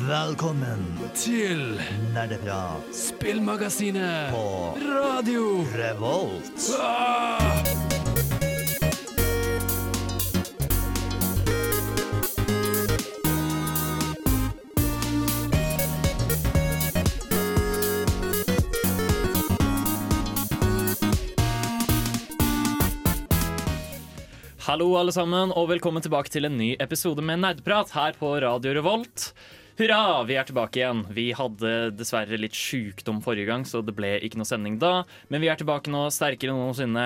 Velkommen til Nerdeprat Spillmagasinet på Radio Revolt. ah! Hallo alle sammen, og velkommen tilbake til en ny episode med Nerdprat her på Radio Revolt. Hurra, vi er tilbake igjen. Vi hadde dessverre litt sjukdom forrige gang, så det ble ikke noe sending da. Men vi er tilbake nå, sterkere enn noensinne.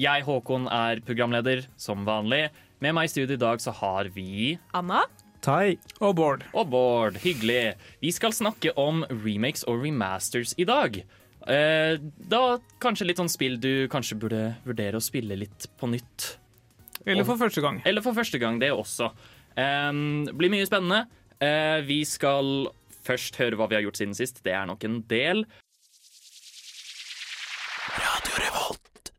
Jeg, Håkon, er programleder, som vanlig. Med meg i studio i dag så har vi Anna? Tai. Og Bård. Og Bård. Hyggelig. Vi skal snakke om remakes og remasters i dag. Eh, da kanskje litt sånn spill du kanskje burde vurdere å spille litt på nytt. Eller for første gang. Eller for første gang, det også. Um, blir mye spennende. Eh, vi skal først høre hva vi har gjort siden sist. Det er nok en del. Radio Revolt.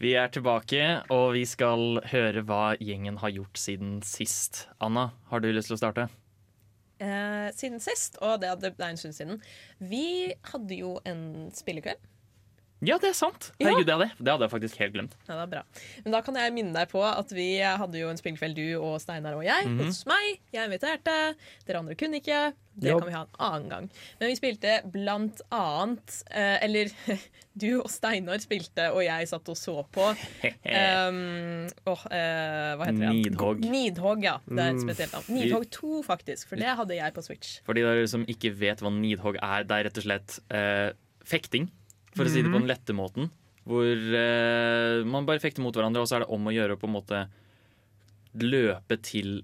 Vi er tilbake, og vi skal høre hva gjengen har gjort siden sist. Anna, har du lyst til å starte? Eh, siden sist, og det, hadde, det er en stund siden, vi hadde jo en spillekveld. Ja, det er sant. Ja. Det hadde, det hadde jeg faktisk helt glemt. Ja, det er bra. Men da kan jeg minne deg på at vi hadde jo en spillkveld, du og Steinar og jeg, Mhm. hos meg. Jeg inviterte. Dere andre kunne ikke. Det kan vi ha en annen gang. Men vi spilte blant annet eh, Eller du og Steinar spilte, og jeg satt og så på. Um, åh, eh, hva heter det? Nidhogg. Nidhogg, ja. Det er et Mm. spesielt navn. Nidhogg 2, faktisk. For det hadde jeg på Switch. For de der som ikke vet hva Nidhogg er, det er rett og slett eh, fekting, for å si det på den lette måten. Hvor eh, man bare fekter mot hverandre, og så er det om å gjøre å på en måte løpe til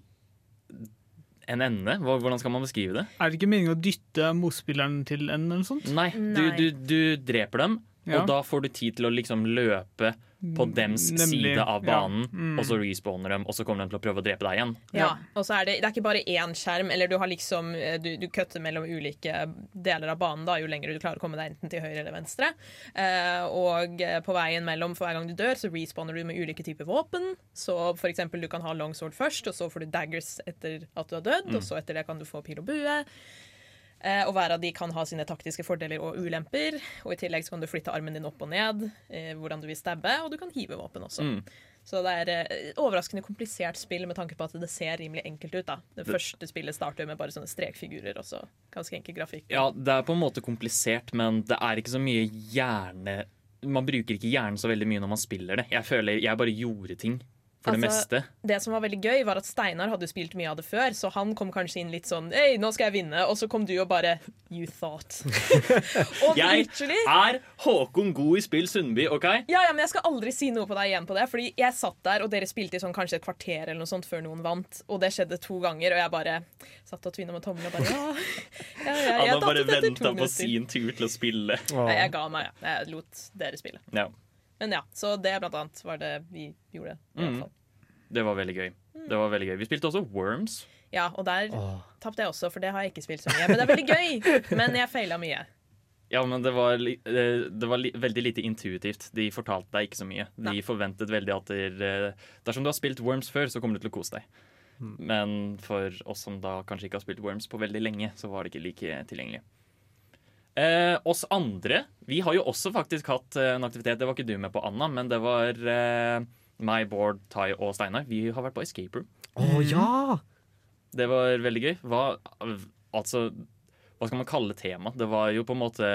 en ende. Hvordan skal man beskrive det? Er det ikke meningen å dytte motspilleren til en eller noe sånt? Nei, du, du, du dreper dem, Ja. og da får du tid til å liksom løpe på dems Nemlig, side av ja. banen, Mm. og så respawner dem, og så kommer de til å prøve å drepe deg igjen. Ja, og så er det, det er ikke bare én skjerm, eller du har liksom eh, Du, du kutter mellom ulike deler av banen da, jo lenger du klarer å komme deg enten til høyre eller venstre. Eh, og eh, på veien mellom for hver gang du dør, så respawner du med ulike typer våpen. Så for eksempel du kan ha longsword først, og så får du daggers etter at du har dødd, og så etter det kan du få pil og bue. Eh, og hver av de kan ha sine taktiske fordeler og ulemper. Og i tillegg så kan du flytte armen din opp og ned, eh, hvordan du vil stabbe, og du kan hive våpen også. Mm. Så det er eh, overraskende komplisert spill med tanke på at det ser rimelig enkelt ut. da. Det, første spillet starter jo med bare sånne strekfigurer og så ganske enkel grafikk. Ja, det er på en måte komplisert, men det er ikke så mye hjerne Man bruker ikke hjernen så veldig mye når man spiller det. Jeg føler jeg bare gjorde ting for det Altså, meste. Det som var veldig gøy, var at Steinar hadde spilt mye av det før, så han kom kanskje inn litt sånn Hei, nå skal jeg vinne. Og så kom du og bare You thought. og Jeg literally er Håkon god i spill Sundby, OK? ja, ja, men Jeg skal aldri si noe på deg igjen på det. Fordi jeg satt der, og dere spilte i sånn kanskje et kvarter eller noe sånt før noen vant. Og det skjedde to ganger, og jeg bare satt og tvinna med tommelen og bare Ja, ja, ja jeg Han har bare venta på sin tur til å spille. Nei, jeg ga meg, ja. Jeg lot dere spille. Ja, Men ja, så det blant annet var det vi gjorde. I Mm. Det var veldig gøy. Det var veldig gøy. Vi spilte også Worms. Ja, og der tapte jeg også, for det har jeg ikke spilt så mye. Men det er veldig gøy! Men jeg feila mye. Ja, men det var, eh, det var veldig lite intuitivt. De fortalte deg ikke så mye. De Nei. forventet veldig at der, eh, dersom du har spilt Worms før, så kommer du til å kose deg. Men for oss som da kanskje ikke har spilt Worms på veldig lenge, så var det ikke like tilgjengelig. Eh, oss andre Vi har jo også faktisk hatt eh, en aktivitet. Det var ikke du med på, Anna, men det var eh, meg, Bård, Tai og Steinar. Vi har vært på Escape Room. Å ja! Det var veldig gøy. Hva, altså, hva skal man kalle temaet? Det var jo på en måte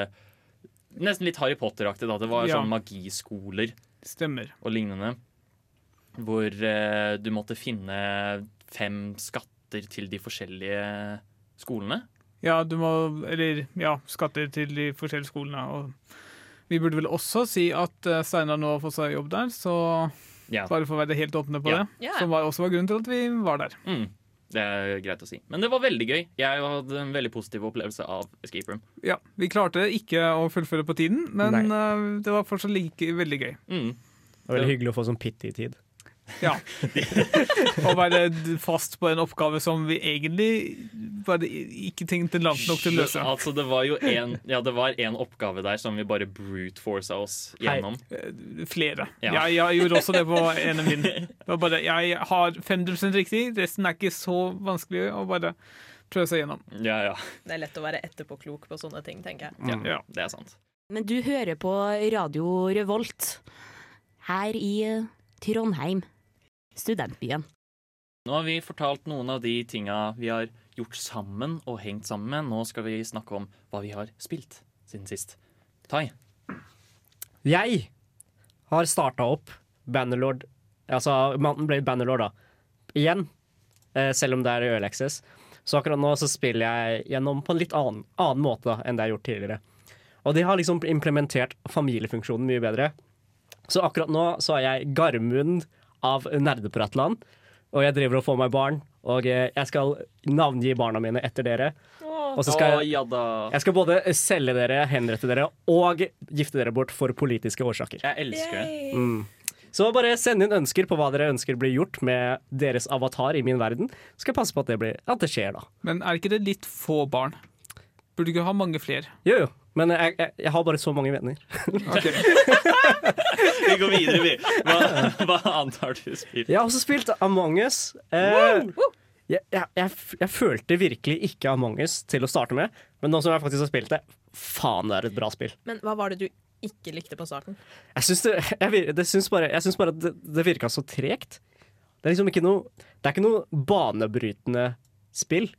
nesten litt Harry Potter-aktig. Det var Ja. sånn magiskoler Stemmer. og lignende. Hvor eh, du måtte finne fem skatter til de forskjellige skolene. Ja, du må Eller ja, skatter til de forskjellige skolene. Og vi burde vel også si at eh, Steinar nå har fått seg jobb der, så Ja. bare for å være helt åpne på Ja. det. Som var, også var grunnen til at vi var der. Mm, det er greit å si. Men det var veldig gøy. Jeg hadde en veldig positiv opplevelse av Escape Room. Ja, Vi klarte ikke å fullføre på tiden, men eh, det var fortsatt like veldig gøy. Mm. Det var veldig hyggelig å få sånn pity-tid. Ja. Å være fast på en oppgave som vi egentlig bare ikke tenkte langt nok til å løse. Altså, det var jo en, ja, det var en oppgave der som vi bare brute forsa oss gjennom. Hei. Flere. Ja. Jeg, jeg gjorde også det på en av mine. Det var bare, jeg har 50 riktig, resten er ikke så vanskelig. å bare prøve seg gjennom. Ja, ja. Det er lett å være etterpåklok på sånne ting, tenker jeg. ja. Ja. Det er sant. Men du hører på Radio Revolt her i eh, Trondheim, studentbyen. Nå har vi fortalt noen av de tinga vi har gjort sammen og hengt sammen med. Nå skal vi snakke om hva vi har spilt siden sist. Tai. Jeg har starta opp Bannerlord Altså Mountain Blade Bannerlord, da. Igjen. Eh, selv om det er i Early Access. Så akkurat nå så spiller jeg gjennom på en litt annen, annen måte da, enn det jeg har gjort tidligere. Og de har liksom implementert familiefunksjonen mye bedre. Så akkurat nå så er jeg Garmund av Nerdepratland. Og jeg driver og får meg barn. Og eh, jeg skal navngi barna mine etter dere. Og så skal jeg jeg skal både selge dere, henrette dere og gifte dere bort for politiske årsaker. Jeg elsker det. Mm. Så bare send inn ønsker på hva dere ønsker blir gjort med deres avatar i min verden. Så skal jeg passe på at det, blir, at det skjer, da. Men er ikke det litt få barn? Burde du ikke ha mange flere. Jo, jo. Men jeg, jeg, jeg har bare så mange venner. Okay. Vi går videre, vi. Hva, hva annet har du spilt? Jeg har også spilt Among us. Eh, jeg, jeg, jeg, jeg følte virkelig ikke Among us til å starte med, men nå som jeg faktisk har spilt det, faen, det er et bra spill. Men hva var det du ikke likte på starten? Jeg syns, det, jeg, det syns bare, jeg syns bare det, det virka så tregt. Det er liksom ikke noe Det er ikke noe banebrytende spill,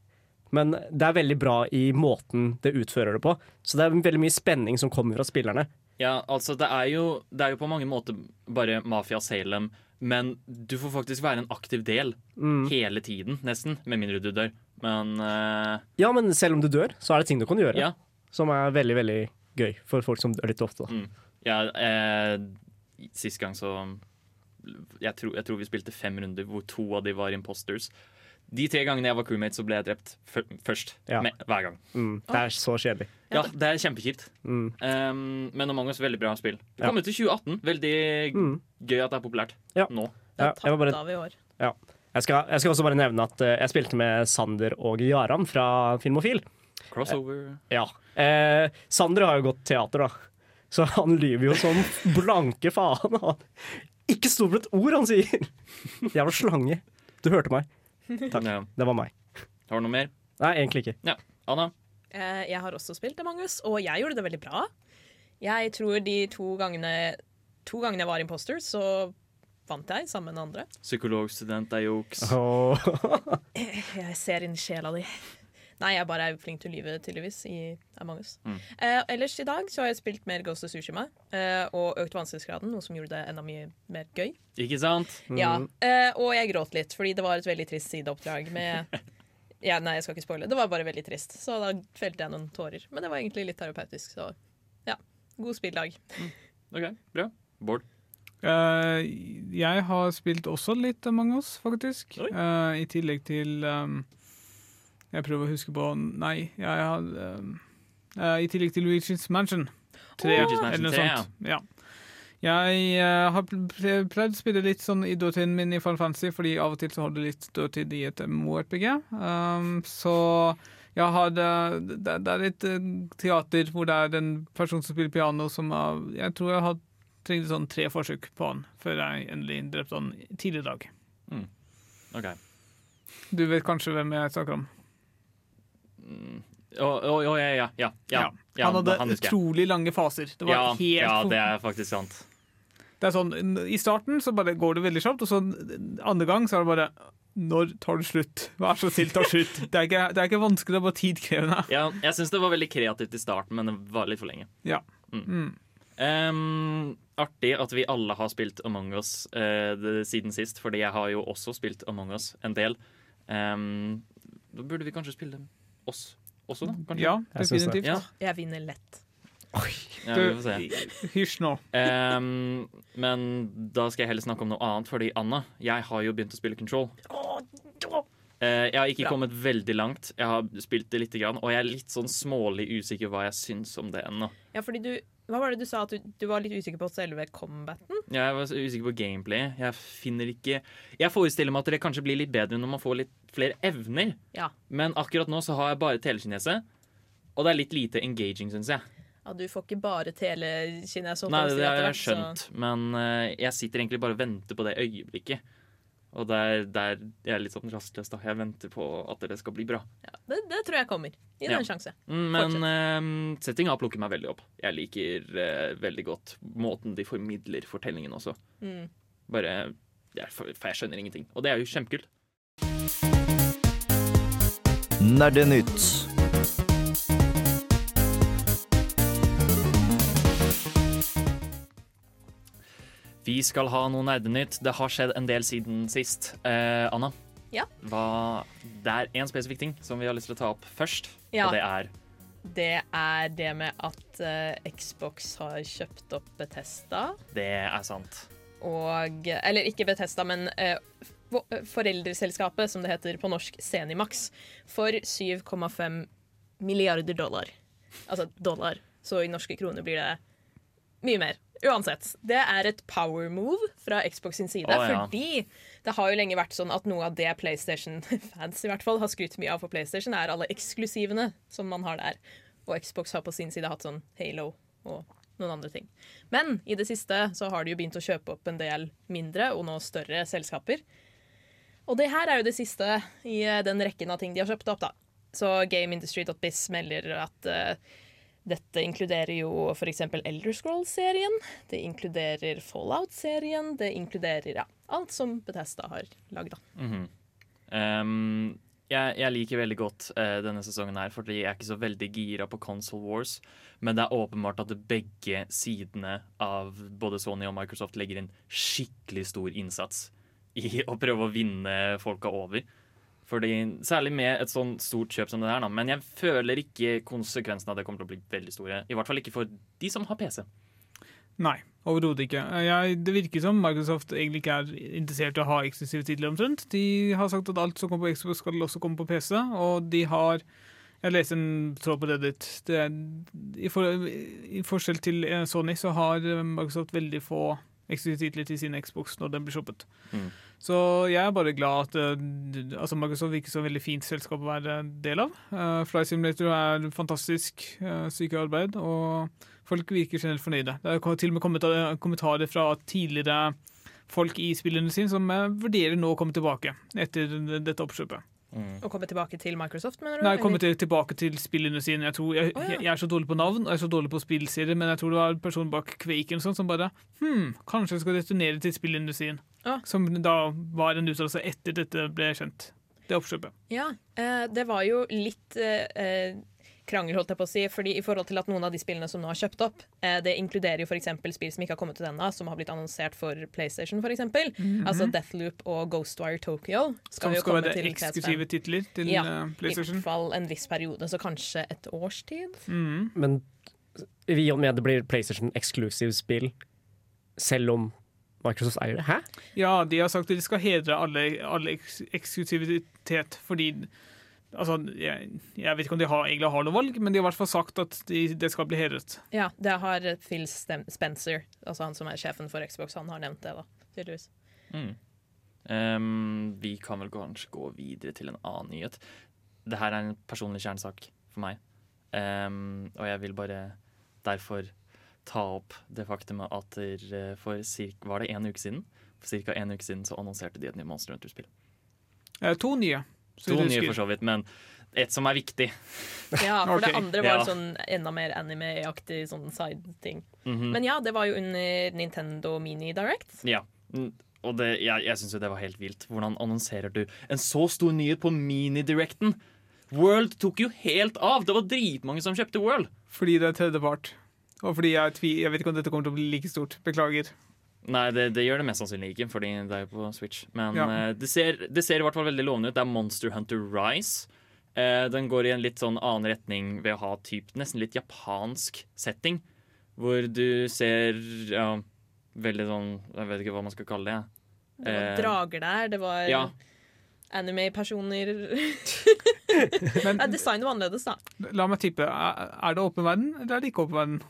men det er veldig bra i måten det utfører det på. Så det er veldig mye spenning som kommer fra spillerne. Ja, altså, det er jo, det er jo på mange måter bare Mafia Salem, men du får faktisk være en aktiv del Mm. hele tiden, nesten. Med mindre du dør. Men uh... Ja, men selv om du dør, så er det ting du kan gjøre ja. som er veldig, veldig gøy for folk som dør litt ofte. Mm. ja eh, Sist gang så jeg tror, jeg tror vi spilte fem runder hvor to av de var imposters. De tre gangene jeg var crewmate, så ble jeg drept fø- først. Ja. Med, hver gang. Mm. Det er så kjedelig. Ja, det er kjempekjipt. Mm. Um, men Among us veldig bra spill. Det Ja. kom ut i 2018. Veldig Mm. gøy at det er populært Ja. nå. Det Ja, er jeg bare- tatt av i år. Jeg, skal, jeg skal også bare nevne at eh, jeg spilte med Sander og Jaran fra Filmofil. Crossover. Ja. Eh, Sander har jo gått teater, da. Så han lyver jo som blanke faen. Han ikke stol på et ord han sier! Jævla slange. Du hørte meg. Takk. Ja. Det var meg. Har du noe mer? Nei, egentlig ikke. Anna? Eh, Jeg har også spilt Among us, og jeg gjorde det veldig bra. Jeg tror de to gangene, to gangene jeg var imposter, så vant jeg sammen med andre. Psykologstudent er juks. Oh. Jeg ser inn i sjela di. Nei, jeg bare er flink til å lyve, tydeligvis, i Among us. Mm. Eh, ellers i dag så har jeg spilt mer Ghost of Tsushima eh, og økt vanskelighetsgraden, noe som gjorde det enda mye mer gøy. Ikke sant? Ja, Mm. eh, Og jeg gråt litt, fordi det var et veldig trist sideoppdrag med ja, Nei, jeg skal ikke spoile. Det var bare veldig trist, så da felte jeg noen tårer. Men det var egentlig litt terapeutisk, så ja. God spilldag. OK, bra. Bård? Uh, jeg har spilt også litt Among us, faktisk. Eh, I tillegg til um, Jeg prøver å huske på Nei, jeg har uh, eh, I tillegg til Luigi's Mansion 3, Luigi's Mansion eller noe 3, ja. Ja. Jeg uh, har pleid å spille litt sånn i dødtiden min i Final Fantasy, fordi av og til så har du litt dødtid i et MO-RPG. Um, så jeg har det, det, er et eh, teater hvor det er en person som spiller piano, som har, jeg tror jeg har trengte sånn tre forsøk på han før jeg endelig drepte han tidligere i dag. OK. Du vet kanskje hvem jeg snakker om? Mm. Å, ja, ja, ja, ja. ja. han hadde utrolig lange faser. Det var helt ja, det er faktisk sant. Det er sånn, I starten så bare går det veldig kjapt, og så andre gang så er det bare Når tar det slutt? Vær så snill, ta slutt. Det er ikke, det er ikke vanskelig, det er bare tidkrevende. Ja, jeg syns det var veldig kreativt i starten, men det var litt for lenge. Ja. Mm. Ehm, artig at vi alle har spilt Among us uh, det, siden sist, fordi jeg har jo også spilt Among us en del. Um, da burde vi kanskje spille oss også, da? Kanskje? Ja, Jeg definitivt. Ja, Jeg vinner lett. ja, vi får se. Hysj nå. Um, men da skal jeg heller snakke om noe annet, fordi Anna, jeg har jo begynt å spille Control. Uh, jeg har ikke Bra. kommet veldig langt. Jeg har spilt det lite grann, og jeg er litt sånn smålig usikker hva jeg syns om det ennå. Ja, fordi du Hva var det du sa? At du, du var litt usikker på selve combaten? Jeg var usikker på gameplay. Jeg finner ikke Jeg forestiller meg at det kanskje blir litt bedre når man får litt flere evner. Ja. Men akkurat nå så har jeg bare telekinese, og det er litt lite engaging, syns jeg. Ja, du får ikke bare telekinese? Nei, det har jeg skjønt, men uh, jeg sitter egentlig bare og venter på det øyeblikket. Og der, der jeg er litt sånn rastløs, da. Jeg venter på at det skal bli bra. Ja, det, det tror jeg kommer. Gi det Ja. en sjanse. Mm, Men uh, settinga plukker meg veldig opp. Jeg liker uh, veldig godt måten de formidler fortellingen også. Mm. Bare jeg, For for jeg skjønner ingenting. Og det er jo kjempekult. Nerdenytt. Vi skal ha noe nerdenytt. Det har skjedd en del siden sist. Eh, Anna, Ja. hva, det er én spesifikk ting som vi har lyst til å ta opp først. Ja. Og det er Det er det med at uh, Xbox har kjøpt opp Betesta. Det er sant. Og Eller ikke Betesta, men uh, foreldreselskapet, som det heter på norsk, Senimax, for 7,5 milliarder dollar. Altså dollar. Så i norske kroner blir det mye mer. Uansett. Det er et power move fra Xbox sin side. Oh, ja. Fordi det har jo lenge vært sånn at noe av det PlayStation-fans i hvert fall har skrytt mye av for PlayStation, er alle eksklusivene som man har der. Og Xbox har på sin side hatt sånn Halo og noen andre ting. Men i det siste så har de jo begynt å kjøpe opp en del mindre og nå større selskaper. Og det her er jo det siste i eh, den rekken av ting de har kjøpt opp, da. Så GameIndustry.biz melder at eh, dette inkluderer jo f.eks. Elder Scrolls-serien. Det inkluderer Fallout-serien. Det inkluderer ja, alt som Bethesda har lagd, Mm -hmm. um, jeg, jeg liker veldig godt uh, denne sesongen her, fordi jeg er ikke så veldig gira på Console Wars. Men det er åpenbart at begge sidene av både Sony og Microsoft legger inn skikkelig stor innsats i å prøve å vinne folka over. Fordi, Særlig med et sånn stort kjøp som det her. Da. Men jeg føler ikke konsekvensene av det kommer til å bli veldig store. I hvert fall ikke for de som har PC. Nei, overhodet ikke. Jeg, det virker som Microsoft egentlig ikke er interessert i å ha eksklusive titler omtrent. De har sagt at alt som kommer på Xbox skal også komme på PC, og de har Jeg leste en tråd på Reddit. Det er, i, for, I forskjell til eh, Sony så har Microsoft veldig få eksklusive titler til sin Xbox når den blir shoppet. Mm. Så jeg er bare glad at eh, altså Microsoft virker som et veldig fint selskap å være del av. Uh, Fly Simulator er fantastisk uh, sykearbeid, og folk virker generelt fornøyde. Det er til og med eh, kommentarer fra tidligere folk i spillene sine som eh, vurderer nå å komme tilbake etter dette oppkjøpet. Å komme tilbake til Microsoft, mener du? Nei, komme til, tilbake til spillindustrien. Jeg, tror, jeg, oh, ja. jeg, jeg er så dårlig på navn og jeg er så dårlig på spillserier, men jeg tror det var en person bak Quake sånn som bare Hm, kanskje jeg skal returnere til spillindustrien. Ah. Som da var en uttalelse etter dette ble kjent. Det oppkjøpet. Ja, eh, det var jo litt eh, eh, krangel, holdt jeg på å si. Fordi i forhold til at noen av de spillene som nå har kjøpt opp, eh, det inkluderer jo f.eks. spill som ikke har kommet ut ennå, som har blitt annonsert for PlayStation, f.eks. Altså Deathloop og Ghostwire Tokyo skal Som skal komme være til eksklusive PS5. titler til Ja, PlayStation? I hvert fall en viss periode, så kanskje et års tid. Mhm. Men i og med det blir PlayStation eksklusiv spill, selv om Microsoft eier det. Hæ? Ja, de har sagt at de skal hedre alle, alle eks eksklusivitet, fordi Altså, jeg, jeg vet ikke om de har, egentlig har noe valg, men de har i hvert fall sagt at de, det skal bli hedret. Ja, det har Phil Stem Spencer, altså han som er sjefen for Xbox, han har nevnt det, da, tydeligvis. Mm. Um, vi kan vel kanskje gå videre til en annen nyhet. Det her er en personlig kjernesak for meg. um, og jeg vil bare derfor ta opp det faktumet at eh, for cirka, var det en uke siden For ca. en uke siden så annonserte de et nytt Monster Hunter-spill. Eh, to nye. To nye for så vidt, men et som er viktig. Ja, for det andre var ja. sånn enda mer anime-aktig sånn side-ting. Mhm. Men ja, det var jo under Nintendo Mini Direct. Ja. Mm, Og det, jeg, jeg syns jo det var helt vilt. Hvordan annonserer du en så stor nyhet på mini-directen? World tok jo helt av! Det var dritmange som kjøpte World. Fordi det er tredjepart. Og fordi jeg, jeg vet ikke om dette kommer til å bli like stort. Beklager. Nei, det, det gjør det mest sannsynlig ikke, fordi det er jo på Switch. Men Ja. uh, det, ser, det ser i hvert fall veldig lovende ut. Det er Monster Hunter Rise. Uh, den går i en litt sånn annen retning ved å ha typ, nesten litt japansk setting. Hvor du ser ja, veldig sånn Jeg vet ikke hva man skal kalle det. Det var Eh, drager der, det var ja. anime-personer Designet var annerledes, da. la meg tippe. Er er det åpen verden, eller er det ikke åpen verden?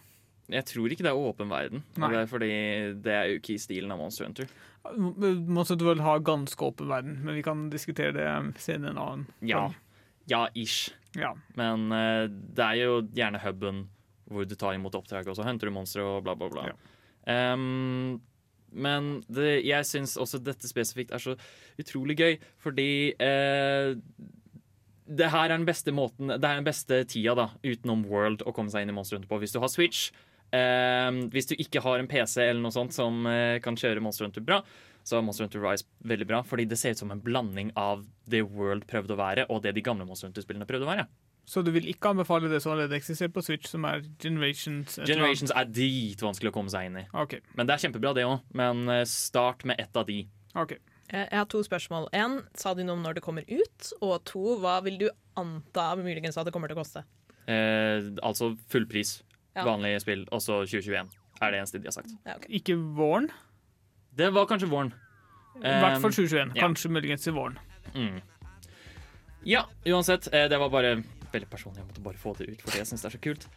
Jeg tror ikke det er åpen verden. Det er fordi det er jo ikke i stilen av Monster Hunter. Monster Hunter vil ha ganske åpen verden, men vi kan diskutere det senere en annen Ja, gang. ja ish. ja. Men uh, det er jo gjerne huben hvor du tar imot oppdrag, og så henter du monstre og bla, bla, bla. Ja. Um, Men det, jeg syns også dette spesifikt er så utrolig gøy, fordi eh, det her er den beste måten Det er den beste tida da utenom World å komme seg inn i Monster Hunter på. Hvis du har Switch, hvis du ikke har en PC eller noe sånt som eh, kan kjøre Monster Hunter bra, så er Monster Hunter Rise veldig bra, fordi det ser ut som en blanding av det World prøvde å være, og det de gamle Monster Hunter-spillene prøvde å være. Så du vil ikke anbefale det som allerede eksisterer på Switch, som er Generations? Generations er dritvanskelig å komme seg inn i. Okay. Men det er kjempebra, det òg. Men eh, start med ett av de. ok. Eh, Jeg har to spørsmål. En, sa de noe om når det kommer ut? Og to, hva vil du anta muligens at det kommer til å koste? Eh, altså fullpris, Ja. vanlige spill, også 2021. Er det eneste de har sagt. Ja, okay. Ikke våren? Det var kanskje våren. I hvert fall Um, 2021. ja. Kanskje muligens i våren. Mm. Ja, uansett. Eh, det var bare veldig personlig. Jeg måtte bare få det ut, fordi jeg syns det er så kult.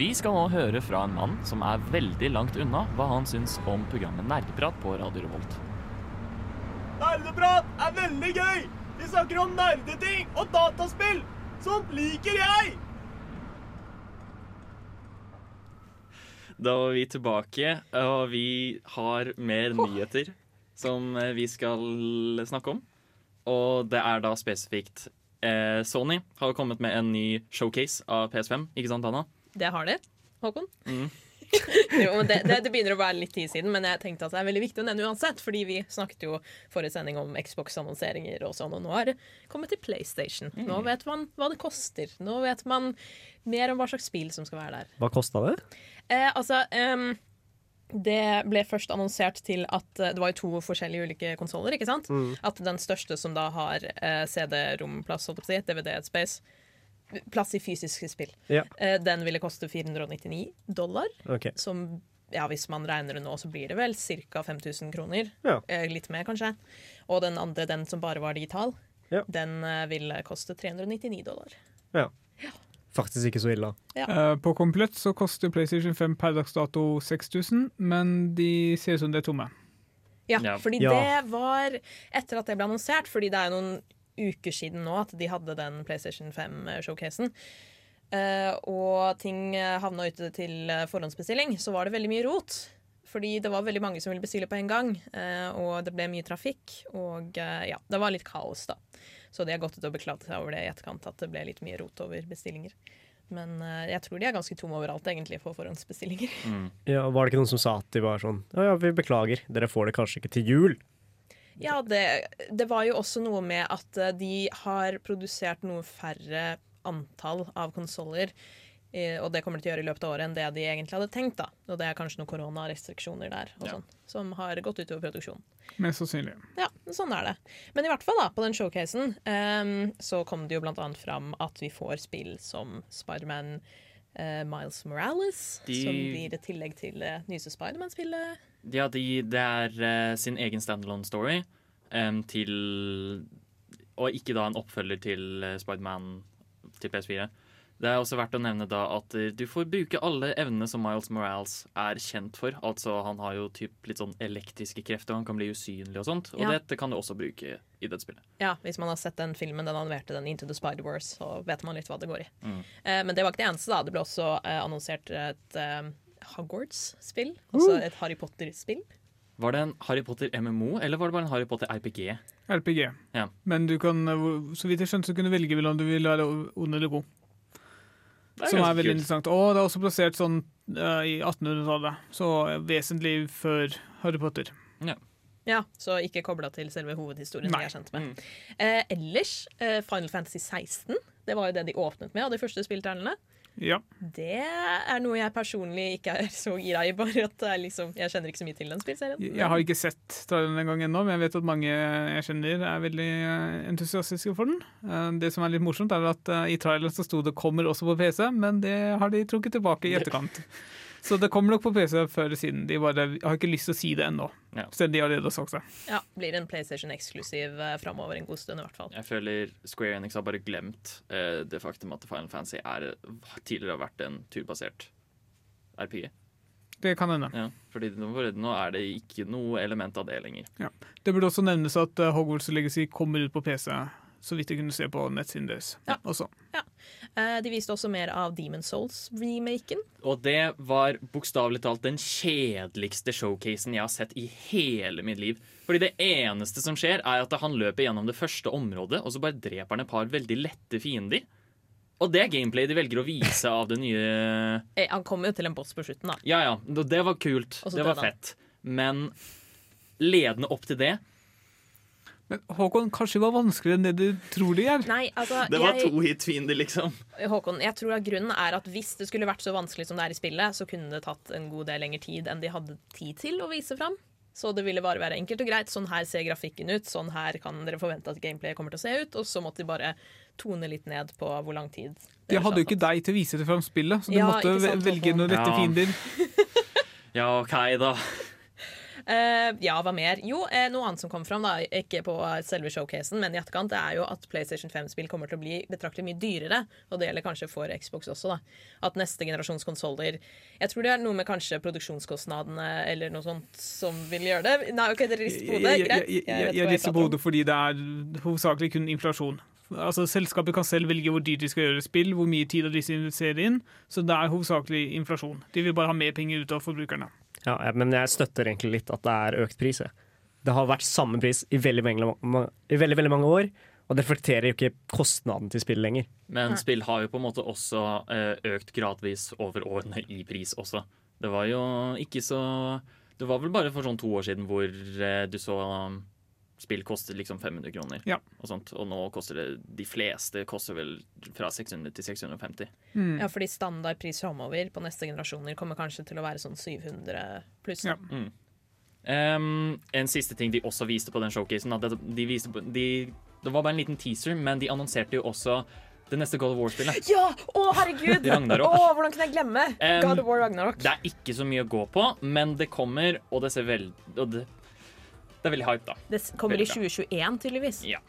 Vi skal nå høre fra en mann som er veldig langt unna hva han syns om programmet Nerdeprat på Radio Revolt. Nerdeprat er veldig gøy! Vi snakker om nerdeting og dataspill! Sånt liker jeg! Da var vi tilbake, og vi har mer nyheter som eh, vi skal snakke om. Og det er da spesifikt eh, Sony har kommet med en ny showcase av PS5, ikke sant, Anna? Det har de, Håkon. Mm. Jo, men det, det, det begynner å være litt tid siden, men jeg tenkte at det er veldig viktig å nevne uansett. Fordi vi snakket jo forrige sending om Xbox-annonseringer og sånn, og nå har det kommet til PlayStation. Nå vet man hva det koster. Nå vet man mer om hva slags spill som skal være der. Hva kosta det? Eh, altså um, Det ble først annonsert til at eh, Det var jo to forskjellige ulike konsoller. Mm. At den største, som da har eh, CD-romplass, DVD-space Plass i fysiske spill. Ja. Eh, den ville koste 499 dollar. Okay. Som ja, hvis man regner det nå, så blir det vel ca. 5000 kroner. Ja. Eh, litt mer, kanskje. Og den andre, den som bare var digital, Ja. den eh, ville koste 399 dollar. Faktisk ikke så ille. Eh, på komplett så koster PlayStation 5 per dags dato 6000, men de ser ut som de er tomme. Ja, Ja. fordi Ja. det var etter at det ble annonsert, fordi det er noen uker siden nå at de hadde den PlayStation 5-showcasen. Uh, og ting eh, havna ute til eh, forhåndsbestilling, så var det veldig mye rot. Fordi det var veldig mange som ville bestille på en gang, uh, og det ble mye trafikk. Og uh, ja, det var litt kaos, da. Så de har gått ut og beklaget seg over det i etterkant, at det ble litt mye rot over bestillinger. Men eh, jeg tror de er ganske tomme overalt, egentlig, for forhåndsbestillinger. Ja, var det ikke noen som sa at de var sånn Ja, ja, vi beklager, dere får det kanskje ikke til jul. Ja, det, det var jo også noe med at eh, de har produsert noe færre antall av konsoller. eh, Og det kommer de til å gjøre i løpet av året enn det de egentlig hadde tenkt. da Og det er kanskje noen koronarestriksjoner der og Ja. sånn som har gått utover produksjonen. Mest sannsynlig. Ja, sånn er det. Men i hvert fall da, på den showcasen um, så kom det jo blant annet fram at vi får spill som Spiderman uh, Miles Morales, De- som blir et tillegg til det nyeste Spiderman-spillet. Ja, de, det er eh, sin egen standalone story um, til Og ikke da en oppfølger til uh, Spiderman til PS4. Det er også verdt å nevne da at eh, du får bruke alle evnene som Miles Morales er kjent for. Altså Han har jo typ litt sånn elektriske krefter, han kan bli usynlig og sånt. Og Ja. dette kan du også bruke i det spillet. Ja, Hvis man har sett den filmen, den animerte den Into the Spider-Wars, så vet man litt hva det går i. Mm. Eh, men det var ikke det eneste. da Det ble også eh, annonsert et eh, Hogwarts-spill. Altså et Harry Potter-spill. Var det en Harry Potter MMO, eller var det bare en Harry Potter RPG? RPG. Ja. Men du kan, eh, så vidt jeg skjønte, så kunne du velge om du vil være ond eller god. Som er veldig kult. interessant. Og det er også plassert sånn uh, i 1800-tallet, så vesentlig før Harry Potter. Ja, Så ikke kobla til selve hovedhistorien Nei. jeg er kjent med. Mm. Eh, ellers, eh, Final Fantasy 16. Det var jo det de åpnet med av de første spillternene. Ja. Det er noe jeg personlig ikke er så gira i. Bare at det liksom, Jeg kjenner ikke så mye til den spillserien. Jeg har ikke sett traileren en gang ennå, men jeg vet at mange jeg kjenner er veldig eh, entusiastiske for den. Eh, Det som er litt morsomt, er at eh, i traileren så sto det 'kommer også på PC', men det har de trukket tilbake i etterkant. Så det kommer nok på PC før eller siden. De bare har ikke lyst til å si det ennå. Ja. Selv de allerede har sagt det. Ja, Blir en PlayStation-eksklusiv eh, framover en god stund, i hvert fall. Jeg føler Square Enix har bare glemt eh, det faktum at Final Fantasy er, tidligere har vært en turbasert RPG. Det kan hende. Ja, fordi nå, er det ikke noe element av det lenger. Det burde også nevnes at eh, Hogwarts Legacy kommer ut på PC så vidt jeg kunne se på nettsiden deres. Ja. Også. Eh, de viste også mer av Demon Souls-remaken. Og det var bokstavelig talt den kjedeligste showcasen jeg har sett i hele mitt liv. Fordi det eneste som skjer, er at han løper gjennom det første området, og så bare dreper han et par veldig lette fiender. Og det er gameplay de velger å vise av det nye Eh, han kommer jo til en boss på slutten, da. Ja ja, det var kult. Det var fett. Men ledende opp til det Men Håkon, kanskje det var vanskeligere enn det du tror det er? Nei, altså Det var jeg, to hit-fiender, liksom. Håkon, jeg tror at grunnen er at hvis det skulle vært så vanskelig som det er i spillet, så kunne det tatt en god del lengre tid enn de hadde tid til å vise fram. Så det ville bare være enkelt og greit. Sånn her ser grafikken ut. Sånn her kan dere forvente at gameplay kommer til å se ut. Og så måtte de bare tone litt ned på hvor lang tid. De hadde jo ikke deg til å vise det fram spillet, så du Ja, måtte sant, velge noen rette Ja. fiender. Ja, OK, da. Eh, ja, hva mer? Jo, eh, noe annet som kom fram, da, ikke på selve showcasen, men i etterkant, det er jo at PlayStation 5-spill kommer til å bli betraktelig mye dyrere. Og det gjelder kanskje for Xbox også, da. At neste generasjons konsoller Jeg tror det er noe med kanskje produksjonskostnadene eller noe sånt som vil gjøre det. Nei, OK, dere rister på hodet. Greit. jeg, jeg, jeg rister på hodet fordi det er hovedsakelig kun inflasjon. Altså Selskapet kan selv velge hvor dyrt de skal gjøre spill, hvor mye tid de investerer inn. Så det er hovedsakelig inflasjon. De vil bare ha mer penger ut av forbrukerne. Ja, men jeg støtter egentlig litt at det er økt pris. jeg. Det har vært samme pris i veldig, veldig, i veldig, veldig mange år, og det reflekterer jo ikke kostnaden til spill lenger. Men spill har jo på en måte også eh, økt gradvis over årene i pris også. Det var jo ikke så Det var vel bare for sånn to år siden hvor eh, du så spill kostet liksom 500 kroner. Ja. Og, sånt. og nå koster det De fleste koster vel fra 600 til 650. Ja, fordi standardpris framover på neste generasjoner kommer kanskje til å være sånn 700 pluss. Ja. Um, en siste ting de også viste på den showcasen at det, de viste, på- de, det var bare en liten teaser, men de annonserte jo også det neste God of War-spillet. Ja! Å, herregud! Ragnarok. Å, hvordan kunne jeg glemme? Um, God of War Ragnarok. Det er ikke så mye å gå på, men det kommer, og det ser veldig og det, det er veldig hype, da. Det kommer i 2021, tydeligvis. Ja.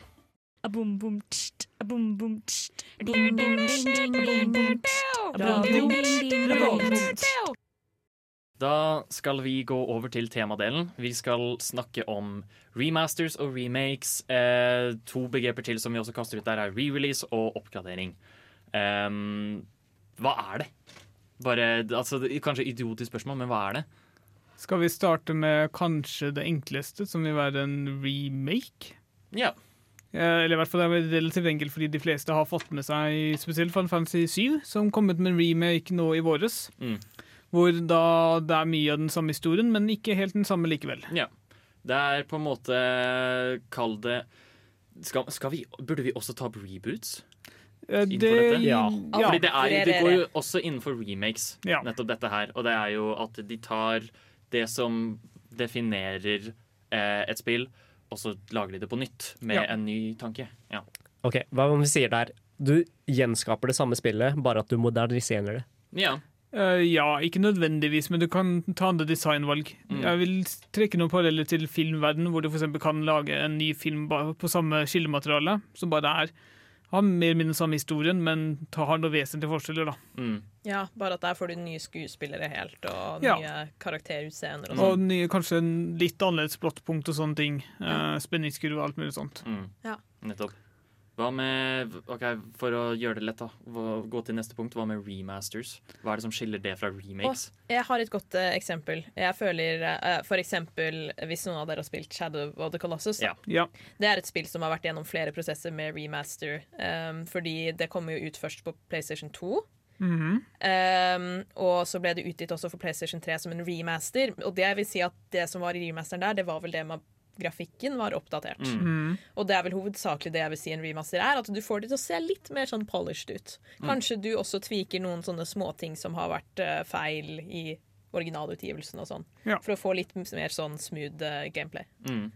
Da skal vi gå over til temadelen. Vi skal snakke om remasters og remakes. Eh, to begreper til som vi også kaster ut der, er re-release og oppgradering. Um, hva er det? Bare, altså, Kanskje idiotisk spørsmål, men hva er det? Skal vi starte med kanskje det enkleste, som vil være en remake? Ja. Eh, Eller i hvert fall det er relativt enkelt, fordi de fleste har fått med seg spesielt Final Fantasy 7, som kom ut med en remake nå i våres. Mm. Hvor da det er mye av den samme historien, men ikke helt den samme likevel. ja. Det er på en måte Kall det skal, skal vi, Burde vi også ta opp reboots? Det, Innenfor dette? Ja. ja. Fordi det, er, det går jo også innenfor remakes, Ja. nettopp dette her. Og det er jo at de tar det som definerer eh, et spill, og så lager de det på nytt med Ja. en ny tanke. Ja. Ok, Hva om vi sier der du gjenskaper det samme spillet, bare at du moderniserer det? ja. Uh, ja, ikke nødvendigvis, men du kan ta andre designvalg. Mm. Jeg vil trekke noen paralleller til filmverdenen, hvor du f.eks. kan lage en ny film på samme skillemateriale, som bare er har mer eller mindre samme historien, men har noen vesentlige forskjeller. da. Mm. Ja, bare at der får du nye skuespillere helt, og Ja. nye karakterutseender og Og sånn. nye, kanskje en litt annerledes plottpunkt og sånne ting. Eh, Spenningskurve og alt mulig sånt. Mm. Ja. Nettopp. Hva med OK, for å gjøre det lett, da. Gå til neste punkt. Hva med remasters? Hva er det som skiller det fra remakes? Jeg har et godt uh, eksempel. Jeg føler uh, for eksempel Hvis noen av dere har spilt Shadow of the Colossus. Ja. Ja. Det er et spill som har vært gjennom flere prosesser med remaster. um, fordi det kommer jo ut først på PlayStation 2. Mhm. Um, og så ble det utgitt også for PlayStation 3 som en remaster. Og det vil si at det som var i remasteren der, det var vel det at grafikken var oppdatert. Mm. Mhm. Og det er vel hovedsakelig det jeg vil si en remaster er, at du får det til å se litt mer sånn polished ut. Kanskje du også tviker noen sånne småting som har vært uh, feil i originalutgivelsen og sånn. Ja. For å få litt mer sånn smooth uh, gameplay. Mm.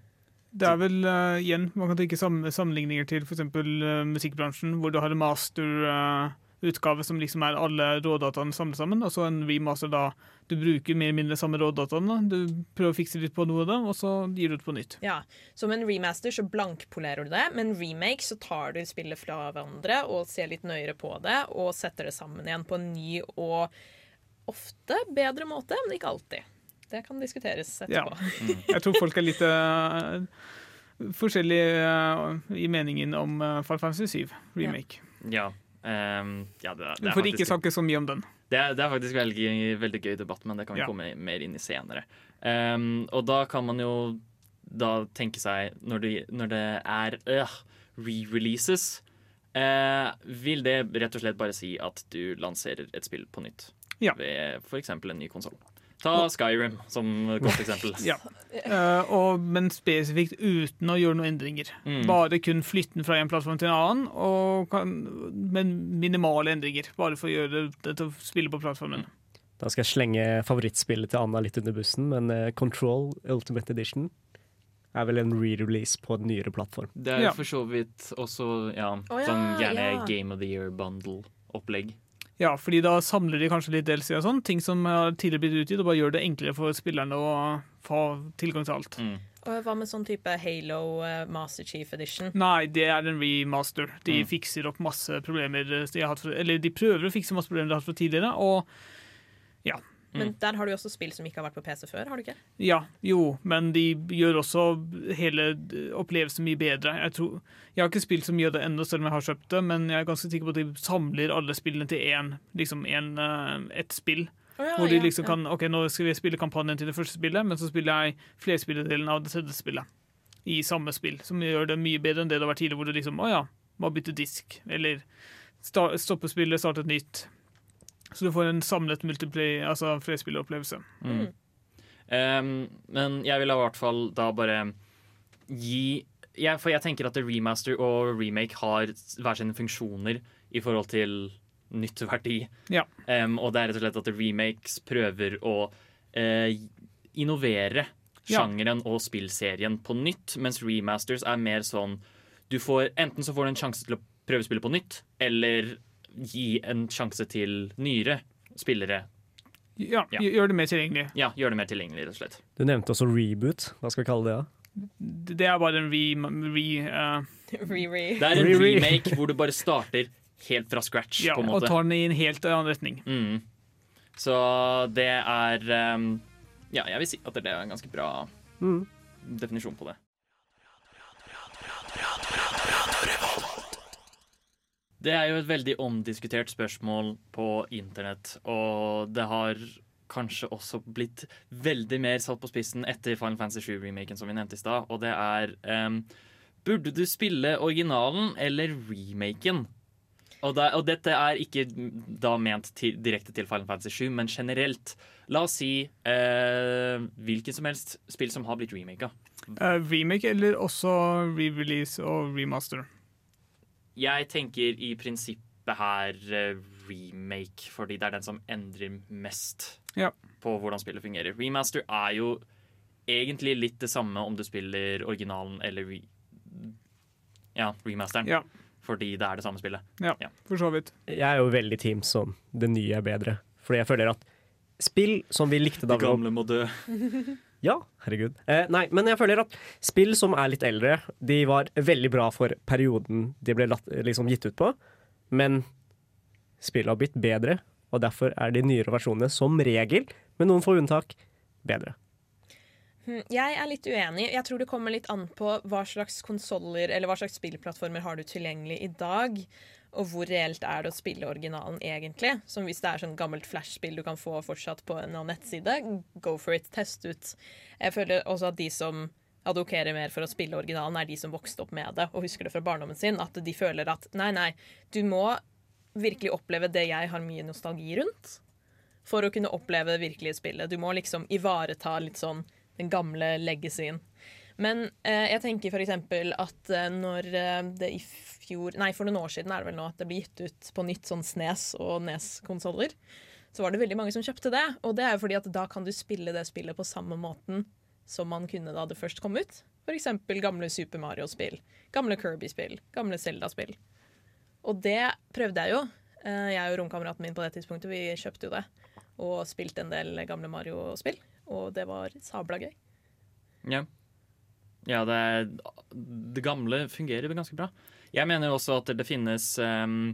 Det er vel uh, igjen, Man kan tenke sammenligninger til f.eks. Uh, musikkbransjen, hvor du har en masterutgave som liksom er alle rådataene samlet sammen, og så en remaster da du bruker mer eller mindre samme rådataene. Du prøver å fikse litt på noe av det, og så gir du ut på nytt. Ja, Som en remaster så blankpolerer du det, men remake så tar du spillet fra hverandre og ser litt nøyere på det, og setter det sammen igjen på en ny og ofte bedre måte, men ikke alltid. Det kan diskuteres etterpå. Jeg tror folk er litt uh, forskjellige uh, i meningen om uh, Final Fantasy 7 remake. Ja. Ehm, ja det, det, For ikke faktisk, snakke så mye om den. det, det er faktisk veldig, veldig gøy debatt, men det kan vi Ja. komme mer inn i senere. Um, og da kan man jo da tenke seg, når det, når det er øh, re-releases, uh, vil det rett og slett bare si at du lanserer et spill på nytt. Ja. Ved f.eks. en ny konsoll. Ta Skyrim som godt eksempel. Ja. Uh, og, men spesifikt uten å gjøre noen endringer. Mm. Bare kun flytte den fra en plattform til en annen, og kan, men minimale endringer. Bare for å gjøre det til å spille på plattformen. Da skal jeg slenge favorittspillet til Anna litt under bussen, men uh, Control Ultimate Edition er vel en re-release på en nyere plattform. Det er Ja. for så vidt også ja, oh, ja, sånn gjerne ja. Game of the Year bundle-opplegg. Ja, fordi da samler de kanskje litt DLC og sånn, ting som har tidligere blitt utgitt, og bare gjør det enklere for spillerne å få tilgang til alt. Mm. Og hva med sånn type Halo eh, Master Chief Edition? Nei, det er en remaster. De Mm. fikser opp masse problemer eh, de har hatt for, Eller de prøver å fikse masse problemer de har hatt fra tidligere, og Men der har du jo også spill som ikke har vært på PC før, har du ikke? ja, jo, men de gjør også hele opplevelsen mye bedre. Jeg, tror, jeg har ikke spilt så mye av det ennå, selv om jeg har kjøpt det, men jeg er ganske sikker på at de samler alle spillene til én, liksom en, eh, ett spill. Hvor de liksom kan OK, nå skal vi spille kampanjen til det første spillet, men så spiller jeg flerspillerdelen av det tredje spillet i samme spill, som gjør det mye bedre enn det det har vært tidligere, hvor du liksom Å ja, må bytte disk, eller stoppe spillet, starte et nytt. Så du får en samlet multiplay, altså flerspilleropplevelse. Mm. Um, men jeg vil i hvert fall da bare gi jeg, For jeg tenker at remaster og remake har hver sine funksjoner i forhold til nytteverdi. Ja. Um, og det er rett og slett at remakes prøver å uh, innovere Ja. sjangeren og spillserien på nytt, mens remasters er mer sånn du får, Enten så får du en sjanse til å prøvespille på nytt, eller gi en sjanse til nyere spillere. Ja, Ja. gjør det mer tilgjengelig. Ja, gjør det mer tilgjengelig, rett og slett. Du nevnte også reboot. Hva skal vi kalle det? da? Det er bare en re... re uh... Re-re. Det er en remake hvor du bare starter helt fra scratch, ja, på en og tar den i en helt annen retning. Mm. Så det er um, Ja, jeg vil si at det er en ganske bra Mm. definisjon på det. Det er jo et veldig omdiskutert spørsmål på internett, og det har kanskje også blitt veldig mer satt på spissen etter Final Fantasy 7-remaken, som vi nevnte i stad, og det er um, Burde du spille originalen eller remaken? Og, det, og dette er ikke da ment til, direkte til Final Fantasy 7, men generelt. La oss si eh, hvilket som helst spill som har blitt remaka. Uh, remake eller også re-release og remaster. Jeg tenker i prinsippet her eh, remake, fordi det er den som endrer mest Ja. på hvordan spillet fungerer. Remaster er jo egentlig litt det samme om du spiller originalen eller re ja, remasteren, Ja, fordi det er det samme spillet. for så vidt. Jeg er jo veldig team som det nye er bedre. Fordi jeg føler at spill som vi likte da vi gamle må dø. Ja, herregud. Eh, nei, men jeg føler at spill som er litt eldre, de var veldig bra for perioden de ble latt, liksom gitt ut på. Men spillet har blitt bedre, og derfor er de nyere versjonene som regel, med noen få unntak, bedre. Hm, Jeg er litt uenig. Jeg tror det kommer litt an på hva slags konsoller eller hva slags spillplattformer har du tilgjengelig i dag. Og hvor reelt er det å spille originalen egentlig? Som hvis det er sånn gammelt flashspill du kan få fortsatt på en nettside, go for it, test ut. Jeg føler også at de som advokerer mer for å spille originalen, er de som vokste opp med det og husker det fra barndommen sin. At de føler at nei, nei, du må virkelig oppleve det jeg har mye nostalgi rundt. For å kunne oppleve det virkelige spillet. Du må liksom ivareta litt sånn den gamle legacyen. Men eh, jeg tenker eksempel at eh, når eh, det i fjor Nei, for noen år siden er det vel nå at det ble gitt ut på nytt sånn SNES og NES-konsoller, så var det veldig mange som kjøpte det. Og det er jo fordi at da kan du spille det spillet på samme måten som man kunne da det først kom ut. Eksempel gamle Super Mario-spill, gamle Kirby-spill, gamle Zelda-spill. Og det prøvde jeg jo. Eh, Jeg og romkameraten min på det tidspunktet, vi kjøpte jo det. Og spilte en del gamle Mario-spill. Og det var sabla gøy. Ja. Ja det, er, det gamle fungerer ganske bra. Jeg mener også at det finnes um,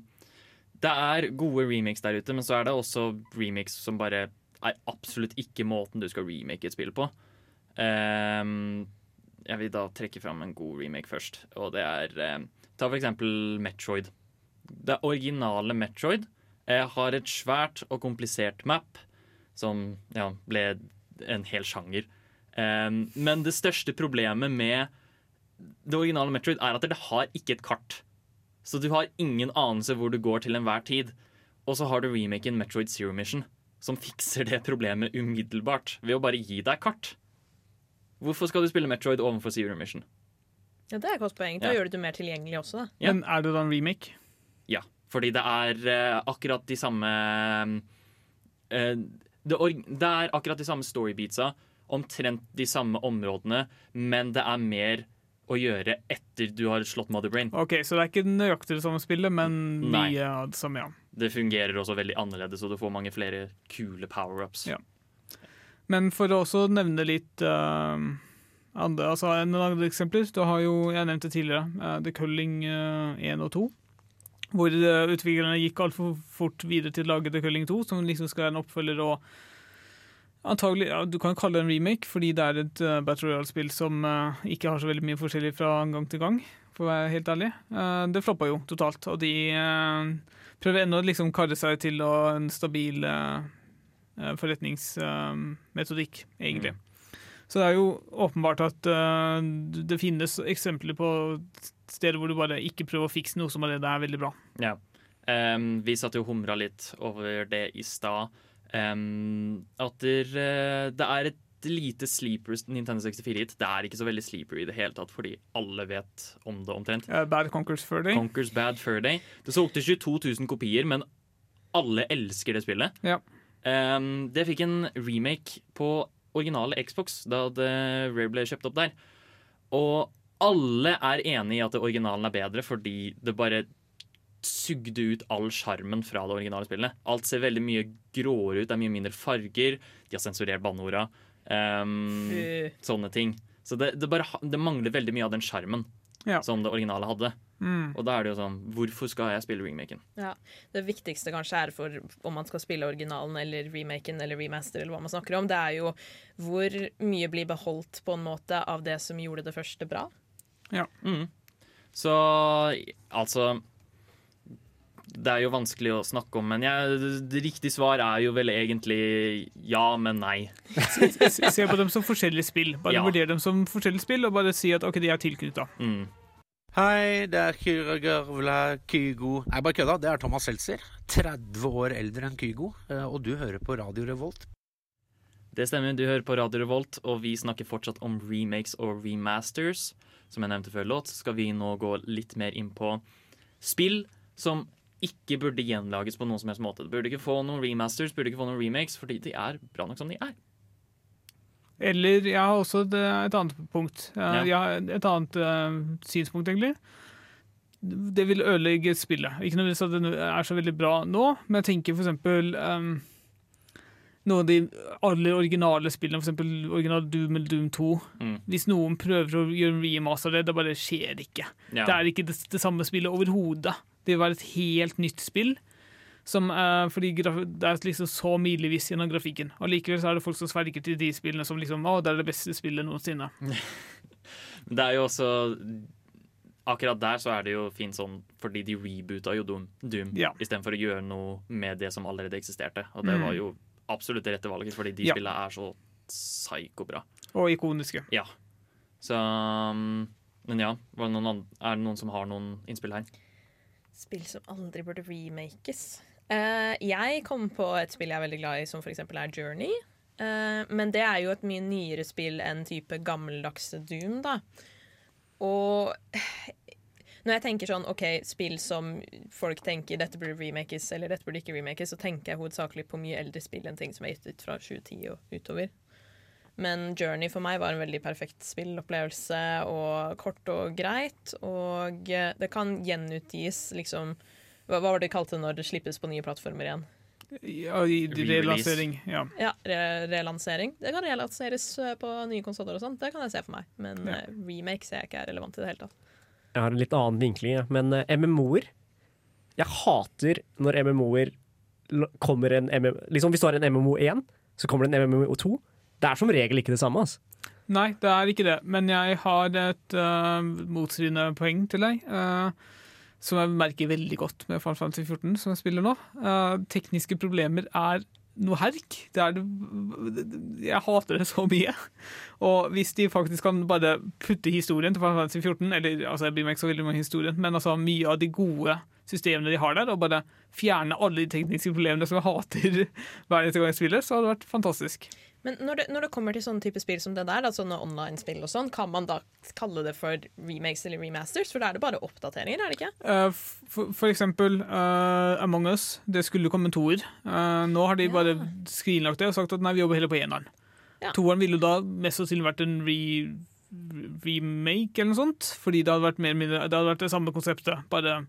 Det er gode remakes der ute, men så er det også remakes som bare er absolutt ikke måten du skal remake et spill på. Um, jeg vil da trekke fram en god remake først. Og det er um, Ta for eksempel Metroid. Det originale Metroid eh, har et svært og komplisert map som ja, ble en hel sjanger. Men det største problemet med det originale Metroid er at det har ikke et kart. Så du har ingen anelse hvor du går til enhver tid. Og så har du remaken Metroid Zero Mission, som fikser det problemet umiddelbart ved å bare gi deg kart. Hvorfor skal du spille Metroid overfor Zero Mission? Ja, det er et godt poeng. Da Ja. gjør du det mer tilgjengelig også, da. Ja. Men er det da en remake? Ja, fordi det er eh, akkurat de samme eh, det, or det er akkurat de samme storybeatsa, omtrent de samme områdene, men det er mer å gjøre etter du har slått Mother Brain. Ok, Så det er ikke nøyaktig det samme spillet, men mye av det samme, ja. Det fungerer også veldig annerledes, og du får mange flere kule power-ups. Ja. Men for å også nevne litt uh, andre, altså en andre eksempler Du har jo, jeg nevnte tidligere, uh, The Culling uh, 1 og 2. Hvor utviklerne gikk altfor fort videre til å lage The Culling 2, som liksom skal være en oppfølger og Antagelig, ja, Du kan kalle det en remake, fordi det er et uh, Battle Royale-spill som uh, ikke har så veldig mye forskjellig fra gang til gang, for å være helt ærlig. Uh, det floppa jo totalt, og de prøver ennå å liksom karre seg til en stabil forretningsmetodikk, egentlig. Så det er jo åpenbart at det finnes eksempler på steder hvor du bare ikke prøver å fikse noe som allerede er veldig bra. Ja. Um, vi satt jo og humra litt over det i stad. Em, at der, eh, det er et lite sleeper Nintendo 64-hit. Det er ikke så veldig sleeper i det hele tatt, fordi alle vet om det omtrent. Uh, Bad Conquers Fur Day. Conquers Bad Fur Day. Det solgte 22 000 kopier, men alle elsker det spillet. Ja. Um, det fikk en remake på originale Xbox da Rare ble kjøpt opp der. Og alle er enig i at originalen er bedre, fordi det bare sugde ut all sjarmen fra det originale spillet. Alt ser veldig mye gråere ut, det er mye mindre farger. De har sensurert banneorda. Um, sånne ting. Så det, det, bare, det mangler veldig mye av den sjarmen Ja. som det originale hadde. Mm. Og da er det jo sånn Hvorfor skal jeg spille remaken? Det viktigste kanskje er for om man skal spille originalen eller remaken eller remaster, eller hva man snakker om, det er jo hvor mye blir beholdt på en måte av det som gjorde det første bra. Mm. Så altså Det er jo vanskelig å snakke om, men jeg, det riktige svar er jo vel egentlig ja, men nei. Se se på dem som forskjellige spill. Bare Ja. vurder dem som forskjellige spill, og bare si at ok, de er tilknytta. Mm. Hei, det er Kyra Gavla Kygo Nei, bare kødda. Det er Thomas Seltzer. 30 år eldre enn Kygo. eh, Og du hører på Radio Revolt. Det stemmer, du hører på Radio Revolt, og vi snakker fortsatt om remakes og remasters. Som jeg nevnte før låt, skal vi nå gå litt mer inn på spill som ikke burde gjenlages på noen som helst måte. Det burde ikke få noen remasters, burde ikke få noen remakes, fordi de er bra nok som de er. Eller jeg har også et, et annet punkt. Eh, Ja. Jeg har et annet uh, synspunkt, egentlig. Det vil ødelegge spillet. Ikke nødvendigvis at det er så veldig bra nå, men jeg tenker eksempel um, noen av de aller originale spillene, eksempel original Doom eller Doom 2. Mm. Hvis noen prøver å gjøre en remaster av det, det bare skjer ikke. Ja. Det er ikke det, det samme spillet overhodet. Det var et helt nytt spill. Som, uh, fordi det er liksom så milevis gjennom grafikken. Og likevel så er det folk som sverger til de spillene som liksom Å, det er det beste spillet noensinne. Det er jo også Akkurat der så er det jo fint sånn fordi de reboota jo Doom, Doom Ja. istedenfor å gjøre noe med det som allerede eksisterte. Og det Mm. var jo absolutt det rette valget, fordi de Ja. spillene er så psyko-bra. Og ikoniske. Så um, Men ja, var det noen er det noen som har noen innspill her? Spill som aldri burde remakes. Uh, jeg kom på et spill jeg er veldig glad i, som f.eks. er Journey. Uh, men det er jo et mye nyere spill enn type gammeldagse Doom, da. Og når jeg tenker sånn OK, spill som folk tenker dette burde remakes, eller dette burde ikke remakes, så tenker jeg hovedsakelig på mye eldre spill enn ting som er gitt ut fra 2010 og utover. Men Journey for meg var en veldig perfekt spillopplevelse, og kort og greit. Og eh, det kan gjenutgis, liksom Hva hva var det de kalte det når det slippes på nye plattformer igjen? Ja, relansering. Ja. Ja, re relansering. Det kan relanseres eh, på nye konsoller og sånn, Det kan jeg se for meg. Men Ja. eh, remake ser jeg ikke er relevant i det hele tatt. Jeg har en litt annen vinkling, ja. men MMO-er Jeg hater når MMO-er kommer en MMO liksom Hvis du har en MMO 1, så kommer det en MMO 2. Det er som regel ikke det samme. Altså. Nei, det er ikke det. Men jeg har et uh, motstridende poeng til deg. Uh, som jeg merker veldig godt med Final Fantasy 14, som jeg spiller nå. Uh, tekniske problemer er noe herk. Det er jeg hater det så mye. Og hvis de faktisk kan bare putte historien til Final Fantasy 14, eller altså jeg bryr meg ikke så veldig om historien, men altså mye av de gode systemene de har der, og bare fjerne alle de tekniske problemene som jeg hater hver eneste gang jeg spiller, så hadde det vært fantastisk. Men når det, når det kommer til sånne type spill som det der, da, sånne online-spill og sånn, kan man da kalle det for remakes eller remasters? For da er det bare oppdateringer, er det ikke? Uh, for, for eksempel uh, Among Us. Det skulle komme en toer. Uh, nå har de Ja. bare skrinlagt det og sagt at nei, vi jobber heller på eneren. Ja. Toeren ville jo da mest sannsynlig vært en re remake eller noe sånt. Fordi det hadde vært, mer, det hadde vært det samme konseptet, bare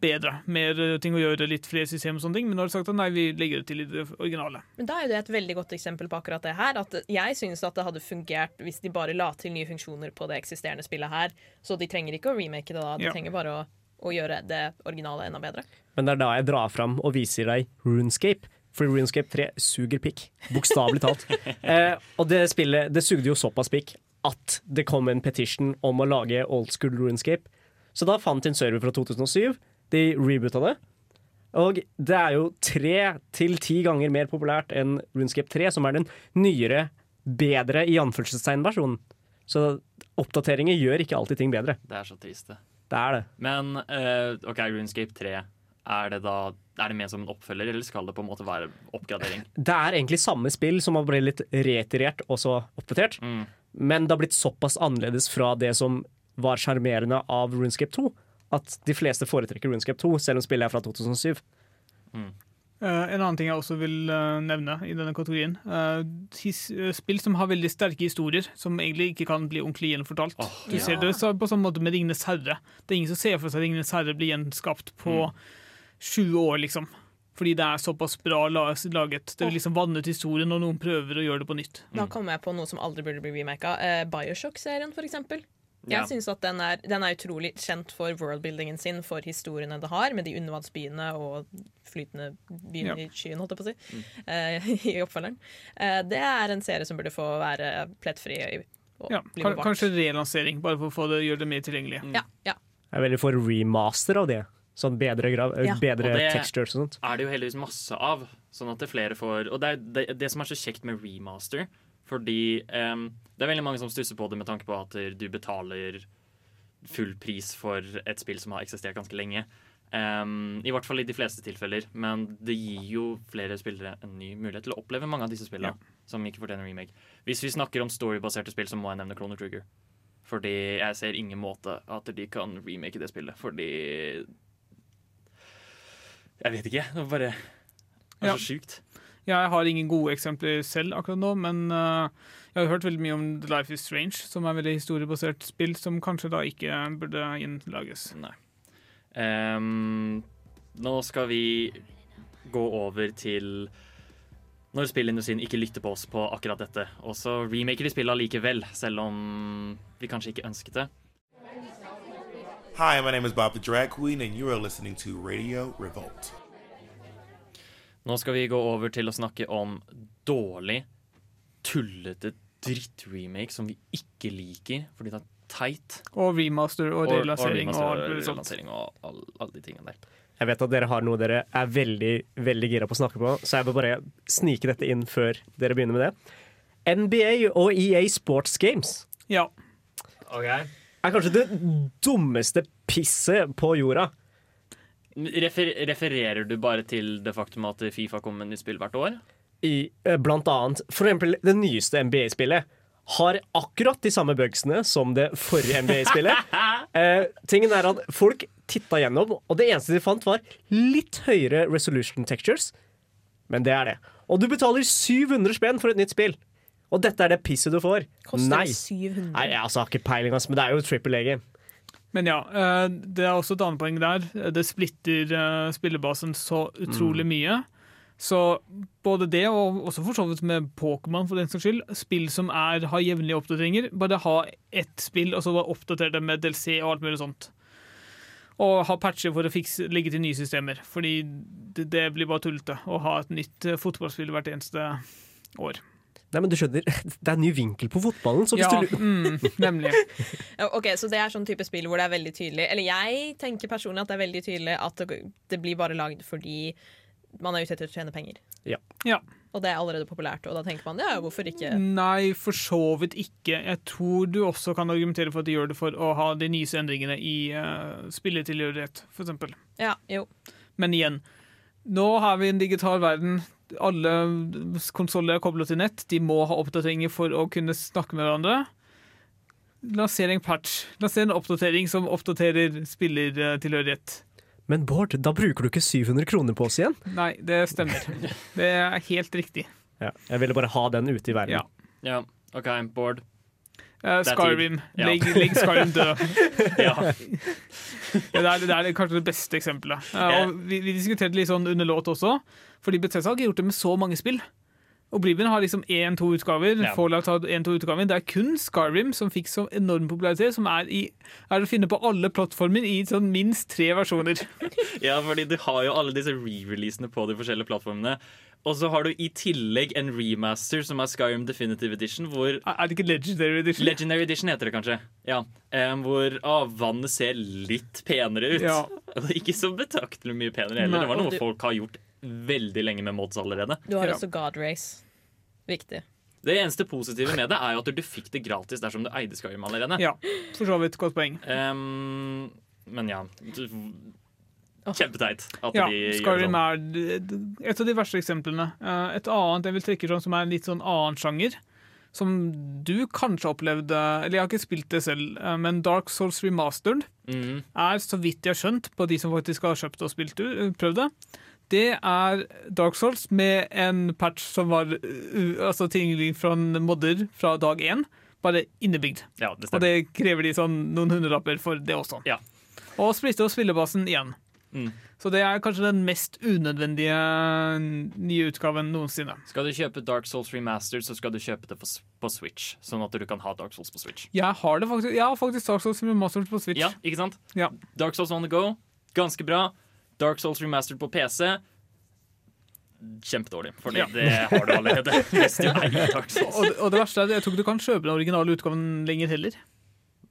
bedre. Mer eh, ting å gjøre, litt flere system og sånne ting. Men nå har de sagt at nei, vi legger det til i det originale. Men da er det et veldig godt eksempel på akkurat det her. At jeg synes at det hadde fungert hvis de bare la til nye funksjoner på det eksisterende spillet her. Så de trenger ikke å remake det da, de Ja. trenger bare å, å gjøre det originale enda bedre. Men det er da jeg drar fram og viser deg Runescape. For Runescape 3 suger pikk. Bokstavelig talt. eh, og det spillet det sugde jo såpass pikk at det kom en petition om å lage old school Runescape. Så da fant de en server fra 2007. De reboota det. Og det er jo tre til ti ganger mer populært enn Runescape 3, som er den nyere, bedre i anførselstegn-versjonen. Så oppdateringer gjør ikke alltid ting bedre. Det er så trist, det. Det er det. Men uh, OK, Runescape 3. Er det da Er det ment som en oppfølger, eller skal det på en måte være oppgradering? Det er egentlig samme spill som har blitt litt retirert og så oppdatert. Mm. Men det har blitt såpass annerledes fra det som var sjarmerende av Runescape 2, at de fleste foretrekker Runescape 2, selv om spillet er fra 2007. Eh, en annen ting jeg også vil uh, nevne i denne kategorien. Uh, his, eh, spill som har veldig sterke historier, som egentlig ikke kan bli ordentlig gjenfortalt. Oh, du ser det så, på samme måte med Ringenes herre. Det er ingen som ser for seg at Ringenes herre blir gjenskapt på 20 år, liksom. Fordi det er såpass bra laget. Det er liksom vannet historien når noen prøver å gjøre det på nytt. Da kommer jeg på noe som aldri burde bli remaka. Eh, Bioshock-serien, for eksempel. Jeg Ja. synes at den er, den er utrolig kjent for worldbuildingen sin, for historiene det har, med de undervannsbyene og flytende byene Ja. i skyen, holdt jeg på å si, eh, i oppfølgeren. Uh, det er en serie som burde få være plettfri og Ja, bli bevart. kanskje relansering, bare for å få det, gjøre det mer tilgjengelig. Ja, ja. Jeg er veldig for remaster av det. Sånn bedre, grav, Ja. bedre Og det- textures og sånt. er det jo heldigvis masse av, sånn at det flere får Og det er det, det som er så kjekt med remaster, fordi um, det er veldig mange som stusser på det med tanke på at du betaler full pris for et spill som har eksistert ganske lenge. Um, I hvert fall i de fleste tilfeller, men det gir jo flere spillere en ny mulighet til å oppleve mange av disse spillene som ikke fortjener remake. Hvis vi snakker om storybaserte spill, så må jeg nevne Chrono Trigger. Fordi jeg ser ingen måte at de kan remake det spillet, fordi Jeg vet ikke. Det er bare det Ja. så sjukt. Jeg har ingen gode eksempler selv akkurat nå, men eh, jeg har hørt veldig mye om The Life is Strange, som er veldig historiebasert spill, som kanskje da ikke burde gjenlages. Nei. Um, nå skal vi gå over til når spillindustrien ikke lytter på oss på akkurat dette. Og så remaker vi spillet likevel, selv om vi kanskje ikke ønsket det. Hi, my name is Bob the Drag Queen, and you are listening to Radio Revolt. Nå skal vi gå over til å snakke om dårlig, tullete dritt-remake som vi ikke liker fordi det er teit. Og remaster og relansering og, og, og, og, og alle all- alle de tingene der. Jeg vet at dere har noe dere er veldig veldig gira på å snakke på, så jeg vil bare snike dette inn før dere begynner med det. NBA og EA Sports Games Ja. er kanskje det dummeste pisset på jorda. Refer refererer du bare til det faktum at Fifa kommer med nytt spill hvert år? I, eh, blant annet for eksempel det nyeste NBA-spillet har akkurat de samme bugsene som det forrige NBA-spillet. eh, tingen er at Folk titta gjennom, og det eneste de fant, var litt høyere resolution textures. Men det er det. Og du betaler 700 spenn for et nytt spill. Og dette er det pisset du får. Koster Nei. 700? Nei, jeg altså, har ikke peiling, men det er jo triple A-game. Men ja, eh, det er også et annet poeng der. Det splitter eh, spillebasen så utrolig mye. Så både det, og også for så vidt med Pokémon, for den saks skyld, spill som er, har jevnlige oppdateringer, bare ha ett spill, og så bare oppdater det med DLC og alt mulig sånt. Og ha patcher for å fikse, legge til nye systemer, fordi det, det blir bare tullete å ha et nytt eh, fotballspill hvert eneste år. Nei, men du skjønner, det er en ny vinkel på fotballen. Så hvis Ja, du, mm, nemlig. Ok, Så det er sånn type spill hvor det er veldig tydelig Eller jeg tenker personlig at det er veldig tydelig at det, det blir bare lagd fordi man er ute etter å tjene penger. Ja. Ja. Og det er allerede populært, og da tenker man ja, hvorfor ikke? Nei, for så vidt ikke. Jeg tror du også kan argumentere for at de gjør det for å ha de nyeste endringene i uh, spilletilhørighet, f.eks. Ja, jo. Men igjen, nå har vi en digital verden. Alle konsoller er koblet til nett. De må ha oppdateringer for å kunne snakke med hverandre. Lanser en patch. Lanser en oppdatering som oppdaterer spillertilhørighet. men Bård, da bruker du ikke 700 kroner på oss igjen. Nei, det stemmer. Det er helt riktig. Ja, jeg ville bare ha den ute i verden. Ja. Ja, OK, Bård. Er Skyrim. Ja. Legg, legg Skyrim død. Ja. Det er, det er kanskje det beste eksempelet. Og vi, vi diskuterte litt sånn under låt også, fordi Bethesda har ikke gjort det med så mange spill. Oblivion har liksom én-to utgaver. Ja. Fallout har én-to utgaver. Det er kun Skyrim som fikk så enorm popularitet, som er, i, er å finne på alle plattformer i sånn minst tre versjoner. ja, fordi du har jo alle disse re-releasene på de forskjellige plattformene. Og så har du i tillegg en remaster som er Skyrim Definitive Edition, hvor Er er det ikke Legendary Edition? Legendary Edition heter det kanskje. Ja, um, Hvor ah, vannet ser litt penere ut. Ja. Ikke så betraktelig mye penere heller. Nei, det var noe du- folk har gjort veldig lenge med mods allerede. Du har Ja. også God Race. Viktig. Det eneste positive med det er jo at du fikk det gratis dersom du eide Skyrim allerede. Ja, for så vidt. Godt poeng. Um, men ja Kjempeteit at Ja, de gjør Skyrim sånn. er et av de verste eksemplene. Eh, Et annet jeg vil trekke fram som er en litt sånn annen sjanger, som du kanskje opplevde Eller jeg har ikke spilt det selv, eh, men Dark Souls Remastered Mm. er, så vidt jeg har skjønt, på de som faktisk har kjøpt og spilt eh, prøvd det, det er Dark Souls med en patch som var uh, altså tilgjengelig fra modder fra dag én, bare innebygd. Ja, det Og det krever de sånn noen hundrelapper for det også. Ja. Og splitte opp spillebasen igjen. Mm. Så det er kanskje den mest unødvendige nye utgaven noensinne. Skal du kjøpe Dark Souls Remastered, så skal du kjøpe det på, Switch. Sånn at du kan ha Dark Souls på Switch. Jeg har det faktisk, jeg har faktisk Dark Souls Remastered på Switch. Ja, ikke sant? Ja. Dark Souls on the go, ganske bra. Dark Souls Remastered på PC, kjempedårlig. For Ja. det har du allerede. Hvis du eier Dark Souls. Og, og det verste er at jeg tror ikke du kan kjøpe den originale utgaven lenger heller.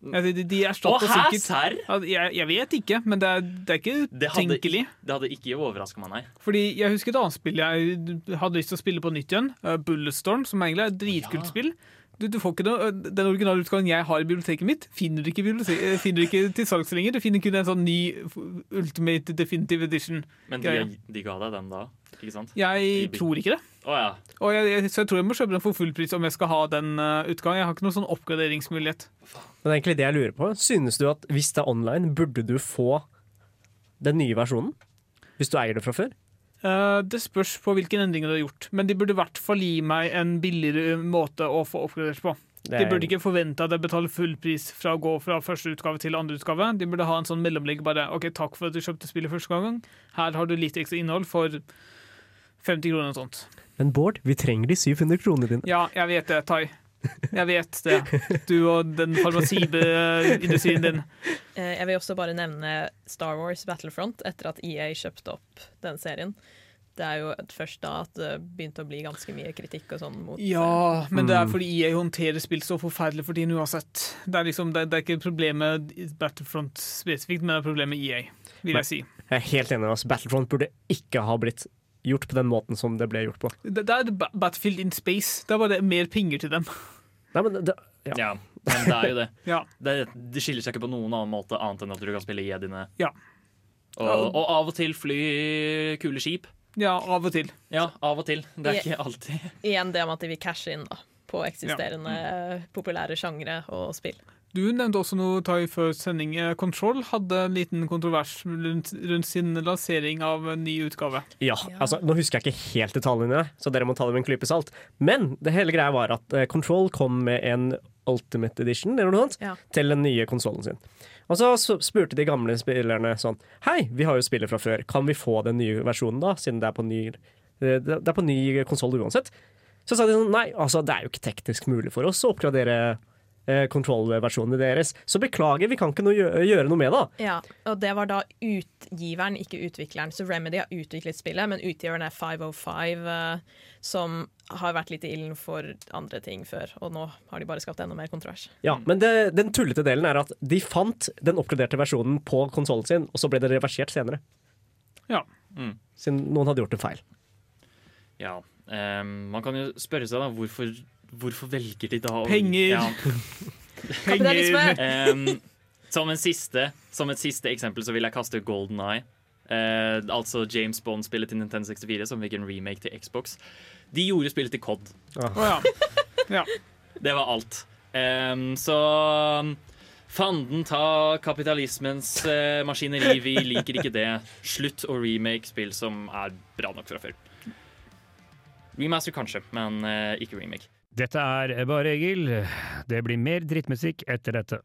Ja, de, de, de erstatter sikkert Serr? Jeg, jeg vet ikke, men det er, det er ikke utenkelig. det hadde ikke overraska meg, nei. Fordi jeg husker et annet spill jeg hadde lyst til å spille på nytt igjen. Uh, Bulletstorm, som egentlig er et dritkult Ja. spill. Du, du får ikke noe, Den originale utgaven jeg har i biblioteket mitt, finner du ikke, eh, finner du ikke til salgs lenger. Du finner kun en sånn ny Ultimate Definitive Edition. Men de, de ga deg den da, ikke sant? Jeg tror ikke det. Oh, ja. Og jeg, jeg, så jeg tror jeg må kjøpe den for full pris om jeg skal ha den uh, utgaven. Jeg har ikke noen sånn oppgraderingsmulighet. Men det er egentlig det jeg lurer på. Synes du at hvis det er online, burde du få den nye versjonen? Hvis du eier det fra før? Eh, det spørs på hvilken endring du har gjort, men de burde i hvert fall gi meg en billigere måte å få oppgradert på. Det De burde ikke forvente at jeg betaler full pris fra å gå fra første utgave til andre utgave. De burde ha en sånn mellomlegg bare OK, takk for at du kjøpte spillet første gang. Her har du litt ekstra innhold for 50 kroner og sånt. Men Bård, vi trenger de 700 kronene dine. Ja, jeg vet det, Tai. Jeg vet det. Du og den farmasiindustrien din. Eh, Jeg vil også bare nevne Star Wars Battlefront etter at EA kjøpte opp den serien. Det er jo først da at det begynte å bli ganske mye kritikk og sånn mot Ja, men det er Mm. fordi EA håndterer spill så forferdelig for tiden uansett. Det er liksom, det, det er ikke problemet Battlefront spesifikt, men det er problemet EA, vil jeg si. Jeg er helt enig. Altså, Battlefront burde ikke ha blitt gjort på den måten som det ble gjort på. Det, det er Battlefield in space. Det er bare mer penger til dem. Nei, men det, ja. ja. Men det er jo det. Ja. det. Det skiller seg ikke på noen annen måte annet enn at du kan spille jediene. Ja. Og, og av og til fly kule skip. Ja, av og til. Ja, av og til. Det er I, ikke alltid. Igjen det med at de vil cashe inn da, på eksisterende eh, populære sjangre og spill. Du nevnte også noe Tai før sending. Eh, Control hadde en liten kontrovers rundt, rundt sin lansering av en ny utgave. Ja, altså Nå husker jeg ikke helt detaljene, så dere må ta det med en klype salt. Men det hele greia var at eh, Control kom med en Ultimate Edition eller noe sånt, Ja. til den nye konsollen sin. Og så spurte de gamle spillerne sånn Hei, vi har jo spillet fra før, kan vi få den nye versjonen da, siden det er på ny, eh, det er på ny konsoll uansett? Så sa de sånn Nei, altså det er jo ikke teknisk mulig for oss å oppgradere eh, kontrollversjonene deres. Så beklager, vi kan ikke noe gjøre, gjøre noe med det. Ja, og det var da utgiveren, ikke utvikleren. Så Remedy har utviklet spillet, men utgiveren er 505, eh, som har vært litt i ilden for andre ting før. Og nå har de bare skapt enda mer kontrovers. Ja, Men det, den tullete delen er at de fant den oppgraderte versjonen på konsollen sin, og så ble det reversert senere. Ja. Mm. Siden noen hadde gjort en feil. Ja. Um, man kan jo spørre seg da hvorfor, hvorfor velger de da å Penger. Ja. Penger. Um, som, en siste, som et siste eksempel så vil jeg kaste Golden Eye. Uh, altså James Bond-spillet til Nintendo 64, som fikk en remake til Xbox. De gjorde spillet til COD. Oh. ja. ja. Det var alt. Um, så fanden ta kapitalismens uh, maskineri. Vi liker ikke det. Slutt å remake spill som er bra nok fra før. Remaster kanskje, men uh, ikke remake. Dette er bare Egil. Det blir mer drittmusikk etter dette.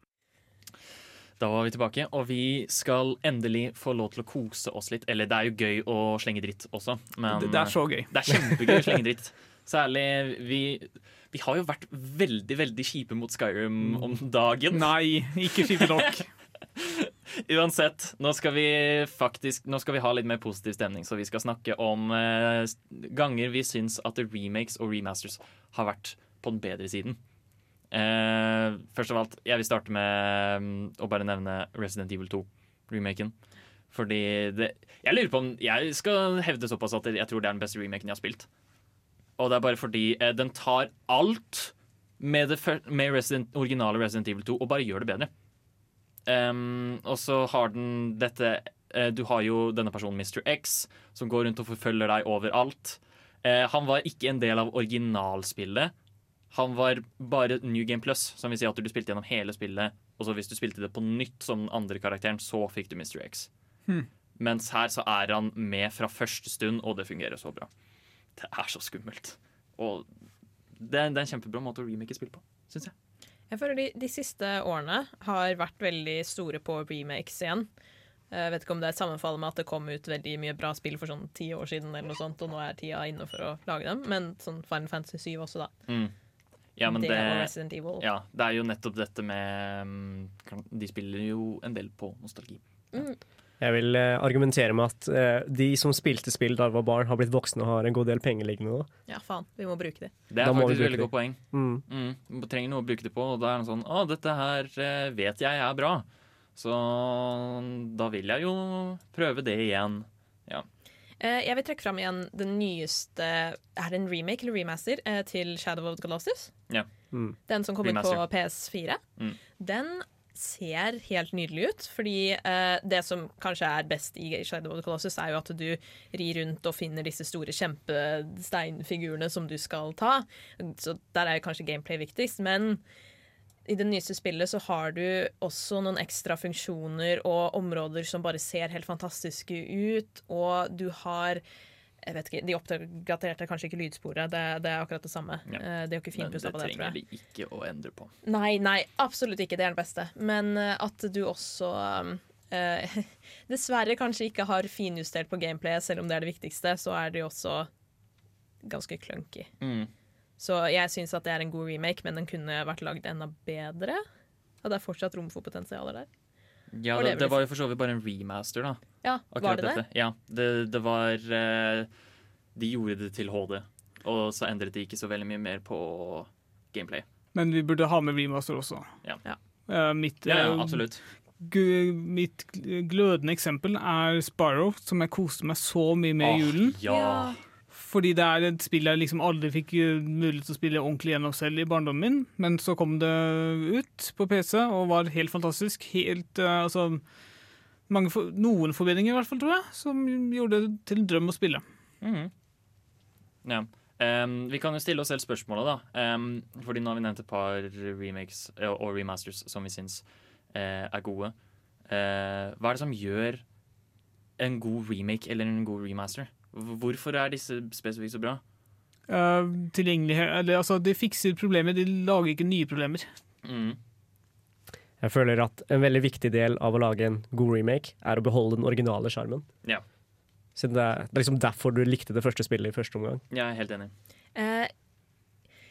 Da var vi tilbake, og vi skal endelig få lov til å kose oss litt. Eller det er jo gøy å slenge dritt også, men Det, det er så gøy. det er kjempegøy å slenge dritt. Særlig vi, vi har jo vært veldig, veldig kjipe mot Skyrim om dagen. Nei, ikke kjipe nok. Uansett, nå skal vi faktisk Nå skal vi ha litt mer positiv stemning, så vi skal snakke om eh, ganger vi syns at remakes og remasters har vært på den bedre siden. Eh, først av alt, jeg vil starte med mm, å bare nevne Resident Evil 2-remaken. Fordi det Jeg lurer på om Jeg skal hevde såpass at jeg tror det er den beste remaken jeg har spilt. Og det er bare fordi eh, den tar alt med, det, med Resident, originale Resident Evil 2 og bare gjør det bedre. Ehm, og så har den dette uh, Du har jo denne personen Mr. X, som går rundt og forfølger deg overalt. Uh, han var ikke en del av originalspillet. Han var bare New Game Plus, som vil si at du spilte gjennom hele spillet. Og så hvis du spilte det på nytt som den andre karakteren, så fikk du Mr. X. Hmm. Mens her så er han med fra første stund, og det fungerer så bra. Det er så skummelt. Og det er, det er en kjempebra måte å remake spill på, syns jeg. Jeg føler de, de siste årene har vært veldig store på remakes igjen. Jeg vet ikke om det er sammenfall med at det kom ut veldig mye bra spill for sånn ti år siden, eller noe sånt, og nå er tida inne for å lage dem. Men sånn Final Fantasy 7 også, da. Mm. Ja, men det, det. Ja, det er jo nettopp dette med mm, De spiller jo en del på nostalgi. Mm. Jeg vil eh, argumentere med at eh, de som spilte spill da de var barn, har blitt voksne og har en god del penger liggende nå. Ja, faen. Vi må bruke det. Det er da faktisk et veldig godt poeng. Mm. Mm. Du trenger noe å bruke det på, og da er det sånn Å, dette her eh, vet jeg er bra. Så da vil jeg jo prøve det igjen. Ja. Eh, jeg vil trekke fram igjen den nyeste Er det en remake eller remaster eh, til Shadow of the Colossus? Ja. Mm. Den som kom ut på PS4. Mm. Den ser helt nydelig ut, fordi eh, det som kanskje er best i Shadow of the Colossus, er jo at du rir rundt og finner disse store kjempesteinfigurene som du skal ta. Så der er jo kanskje gameplay viktigst, men i det nyeste spillet så har du også noen ekstra funksjoner og områder som bare ser helt fantastiske ut, og du har jeg vet ikke, De oppdaterte kanskje ikke lydsporet, det, det er akkurat det samme. Ja. Eh, De har ikke det finpussa på det, tror trenger de ikke å endre på. Nei, nei, absolutt ikke. Det er det beste. Men eh, at du også eh, dessverre kanskje ikke har finjustert på gameplayet, selv om det er det viktigste, så er det jo også ganske clunky. Mm. Så jeg syns at det er en god remake, men den kunne vært lagd enda bedre. Og det er fortsatt rom for potensialer der. Ja, det, det det var jo for så vidt bare en remaster, da. Ja, Akkurat var det dette. det? Ja, det, det var eh, De gjorde det til HD, og så endret de ikke så veldig mye mer på gameplay. Men vi burde ha med remaster også. Ja. Ja. Eh, mitt, Ja, ja, eh, absolutt. mitt glødende eksempel er Sparrow, som jeg koste meg så mye med i oh, julen. Ja. Fordi det er et spill jeg liksom aldri fikk mulighet til å spille ordentlig gjennom selv i barndommen min. Men så kom det ut på PC og var helt fantastisk. Helt, eh, altså, for, noen forbedringer, i hvert fall, tror jeg, som gjorde det til en drøm å spille. Mm. ja. Um, vi kan jo stille oss selv spørsmålet, da. Um, fordi nå har vi nevnt et par remakes eh, og remasters som vi syns uh, er gode. Uh, hva er det som gjør en god remake eller en god remaster? Hvorfor er disse spesifikt så bra? Uh, tilgjengelighet eller, altså, De fikser problemer, de lager ikke nye problemer. Mm. Jeg føler at en veldig viktig del av å lage en god remake er å beholde den originale sjarmen. Ja. Siden det er, det er liksom derfor du likte det første spillet i første omgang. Jeg er helt enig. Eh,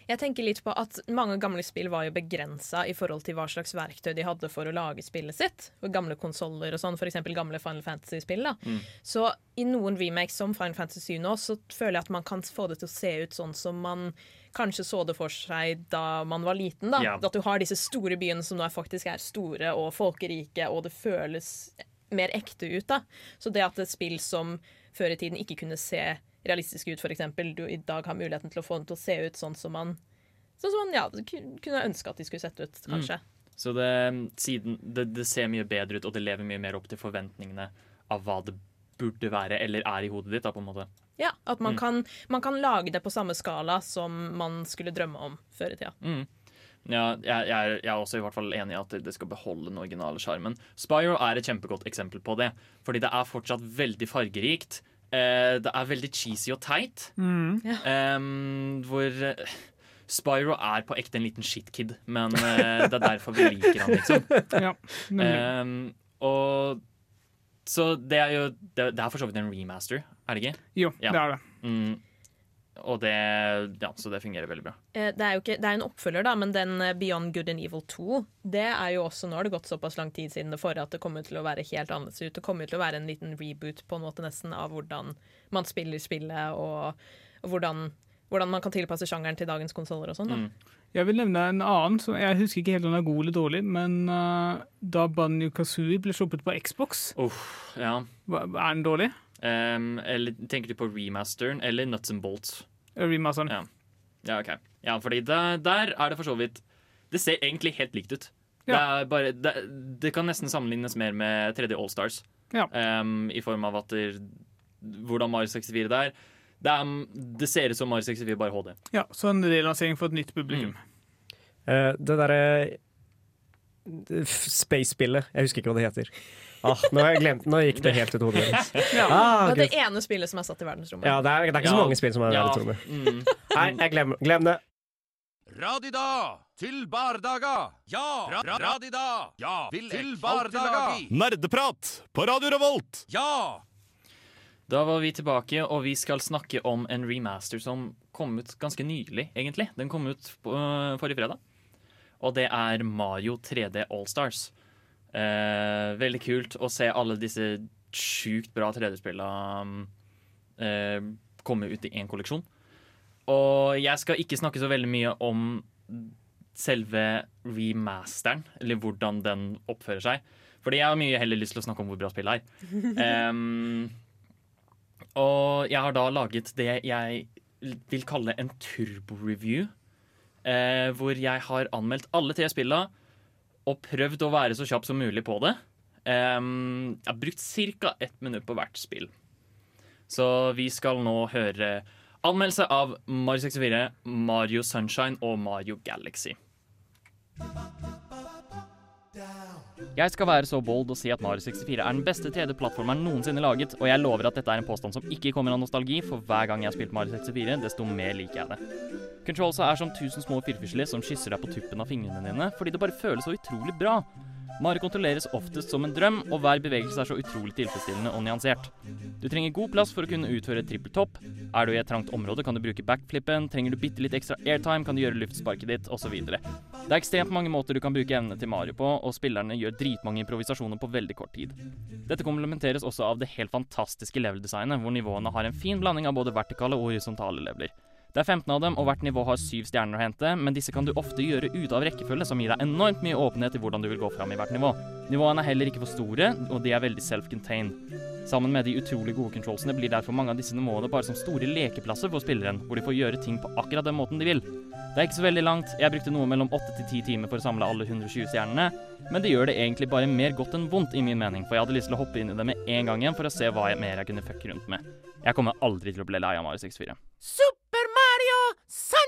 Jeg tenker litt på at Mange gamle spill var jo begrensa i forhold til hva slags verktøy de hadde for å lage spillet sitt. Og gamle konsoller og sånn, f.eks. gamle Final Fantasy-spill. da. Mm. Så i noen remakes som Final Fantasy 7 nå, så føler jeg at man kan få det til å se ut sånn som man kanskje så det for seg da man var liten. da. Ja. At du har disse store byene som nå faktisk er store og folkerike, og det føles mer ekte ut. da. Så det at et spill som før i tiden ikke kunne se realistisk ut, f.eks., du i dag har muligheten til å få den til å se ut sånn som man Sånn som man ja, kunne ønske at de skulle sett ut, kanskje. Så det, siden, det, det ser mye bedre ut, og det lever mye mer opp til forventningene av hva det burde være, eller er i hodet ditt, da, på en måte. Ja, At man, Mm. kan, man kan lage det på samme skala som man skulle drømme om før i tida. Mm. Ja, jeg, jeg, er, jeg er også i hvert fall enig i at det skal beholde den originale sjarmen. Spyro er et kjempegodt eksempel på det, fordi det er fortsatt veldig fargerikt. Eh, det er veldig cheesy og teit. Mm. Hvor eh, Spyro er på ekte en liten shitkid, men eh, det er derfor vi liker han, liksom. Ja. Og Så det er jo Det, det er for så vidt en remaster, er det ikke? Jo, Ja. det er det. Mm, og det Ja, så det fungerer veldig bra. Eh, Det er jo ikke, det er en oppfølger, da, men den eh, Beyond Good and Evil 2 Det er jo også, Nå har det gått såpass lang tid siden det forrige at det kommer til å være helt annerledes ut. Det kommer til å være en liten reboot på en måte nesten av hvordan man spiller spillet, og, og hvordan, hvordan man kan tilpasse sjangeren til dagens konsoller og sånn. da. Mm. Jeg vil nevne en annen. som Jeg husker ikke helt om den er god eller dårlig, men uh, da Banjo Kazooie ble sluppet på Xbox, Uff, ja. er den dårlig? Um, eller tenker du på remasteren eller Nuts and Bolts? Remasteren. Ja. Ja, OK. Ja, fordi der, der er det for så vidt Det ser egentlig helt likt ut. Det, er bare, det, det kan nesten sammenlignes mer med 3D Allstars. Ja. Um, I form av at der, hvordan Mario 64 det er. Det, er. det ser ut som Mario 64, bare HD. Ja, så en relansering for et nytt publikum. Eh, det derre Space-spillet. Jeg husker ikke hva det heter. Ah, nå har jeg glemt Nå gikk det helt ut hodet mitt. Ah, det er det ene spillet som er satt i verdensrommet. Ja, det er, det er ikke så Ja. mange spill som er Ja. verdensrommet. Mm. Nei, jeg glemmer glem det. Radida til bardaga. Ja, ra ra radida. Ja, til bardaga. Nerdeprat på Radio Revolt! Ja! Da var vi tilbake, og vi skal snakke om en remaster som kom ut ganske nylig, egentlig. Den kom ut på, forrige fredag. Og det er Mario 3D Allstars. Eh, veldig kult å se alle disse sjukt bra 3D-spillene eh, komme ut i én kolleksjon. Og jeg skal ikke snakke så veldig mye om selve remasteren, eller hvordan den oppfører seg. Fordi jeg har mye heller lyst til å snakke om hvor bra spillet er. Em, og jeg har da laget det jeg vil kalle en turbo-review. Eh, hvor jeg har anmeldt alle tre spillene og prøvd å være så kjapp som mulig på det. Eh, jeg har brukt ca. ett minutt på hvert spill. Så vi skal nå høre anmeldelse av Mario 64, Mario Sunshine og Mario Galaxy. Jeg skal være så bold og si at Mario 64 er den beste 3D-plattformeren noensinne laget, og jeg lover at dette er en påstand som ikke kommer av nostalgi, for hver gang jeg har spilt Mario 64, desto mer liker jeg det. Controlsa er som tusen små firfisler som kysser deg på tuppen av fingrene dine, fordi det bare føles så utrolig bra. Mario kontrolleres oftest som en drøm, og hver bevegelse er så utrolig tilfredsstillende og nyansert. Du trenger god plass for å kunne utføre trippel topp. Er du i et trangt område, kan du bruke backflippen. Trenger du bitte litt ekstra airtime, kan du gjøre luftsparket ditt, osv. Det er ekstremt mange måter du kan bruke evnene til Mario på, og spillerne gjør dritmange improvisasjoner på veldig kort tid. Dette komplementeres også av det helt fantastiske level-designet, hvor nivåene har en fin blanding av både vertikale og horisontale leveler. Det er 15 av dem, og hvert nivå har syv stjerner å hente, men disse kan du ofte gjøre ute av rekkefølge, som gir deg enormt mye åpenhet i hvordan du vil gå fram i hvert nivå. Nivåene er heller ikke for store, og de er veldig self-contained. Sammen med de utrolig gode controlsene blir derfor mange av disse nivåene bare som store lekeplasser for spilleren, hvor de får gjøre ting på akkurat den måten de vil. Det er ikke så veldig langt, jeg brukte noe mellom 8 til 10 timer for å samle alle 120 stjernene, men det gjør det egentlig bare mer godt enn vondt i min mening, for jeg hadde lyst til å hoppe inn i det med en gang igjen for å se hva jeg mer jeg kunne fucke rundt med. Jeg kommer aldri til å bli lei av Mario 64. Super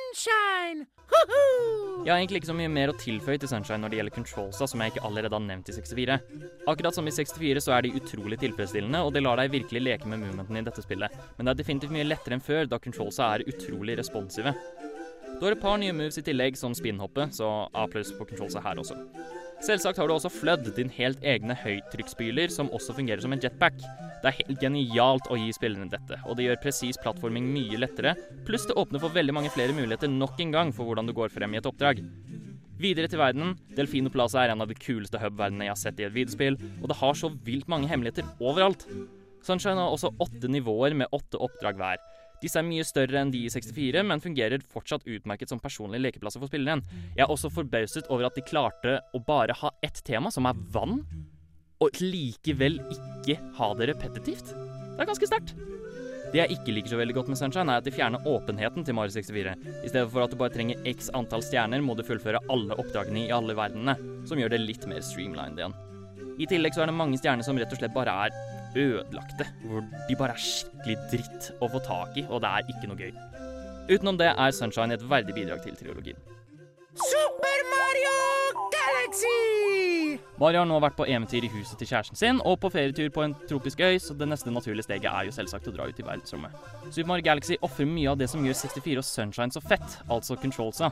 Sunshine! Woohoo! Jeg har egentlig ikke så mye mer å tilføye til Sunshine når det gjelder controlsa, som jeg ikke allerede har nevnt i 64. Akkurat som i 64 så er de utrolig tilfredsstillende, og det lar deg virkelig leke med movementene i dette spillet. Men det er definitivt mye lettere enn før, da controlsa er utrolig responsive. Du har et par nye moves i tillegg, som spinhoppet, så A pluss på controlsa her også. Selvsagt har du også Flood, din helt egne høytrykksspyler, som også fungerer som en jetpack. Det er helt genialt å gi spillerne dette, og det gjør presis plattforming mye lettere, pluss det åpner for veldig mange flere muligheter nok en gang for hvordan du går frem i et oppdrag. Videre til verdenen. Delfino Plaza er en av de kuleste hub-verdenene jeg har sett i et videospill, og det har så vilt mange hemmeligheter overalt. Sunshine har også åtte nivåer med åtte oppdrag hver. Disse er mye større enn de i 64, men fungerer fortsatt utmerket som personlige lekeplasser for spilleren. Jeg er også forbauset over at de klarte å bare ha ett tema, som er vann, og likevel ikke ha det repetitivt. Det er ganske sterkt. Det jeg ikke liker så veldig godt med Sunshine, er at de fjerner åpenheten til Mario 64. I stedet for at du bare trenger x antall stjerner, må du fullføre alle oppdragene i alle verdenene, som gjør det litt mer streamlined igjen. I tillegg så er det mange stjerner som rett og slett bare er ødelagte, hvor de bare er skikkelig dritt å få tak i, og det er ikke noe gøy. Utenom det er Sunshine et verdig bidrag til trilogien. Super Mario Galaxy! Mario har nå vært på eventyr i huset til kjæresten sin og på ferietur på en tropisk øy, så det neste naturlige steget er jo selvsagt å dra ut i verdensrommet. Super Mario Galaxy ofrer mye av det som gjør 64 og Sunshine så fett, altså controlsa.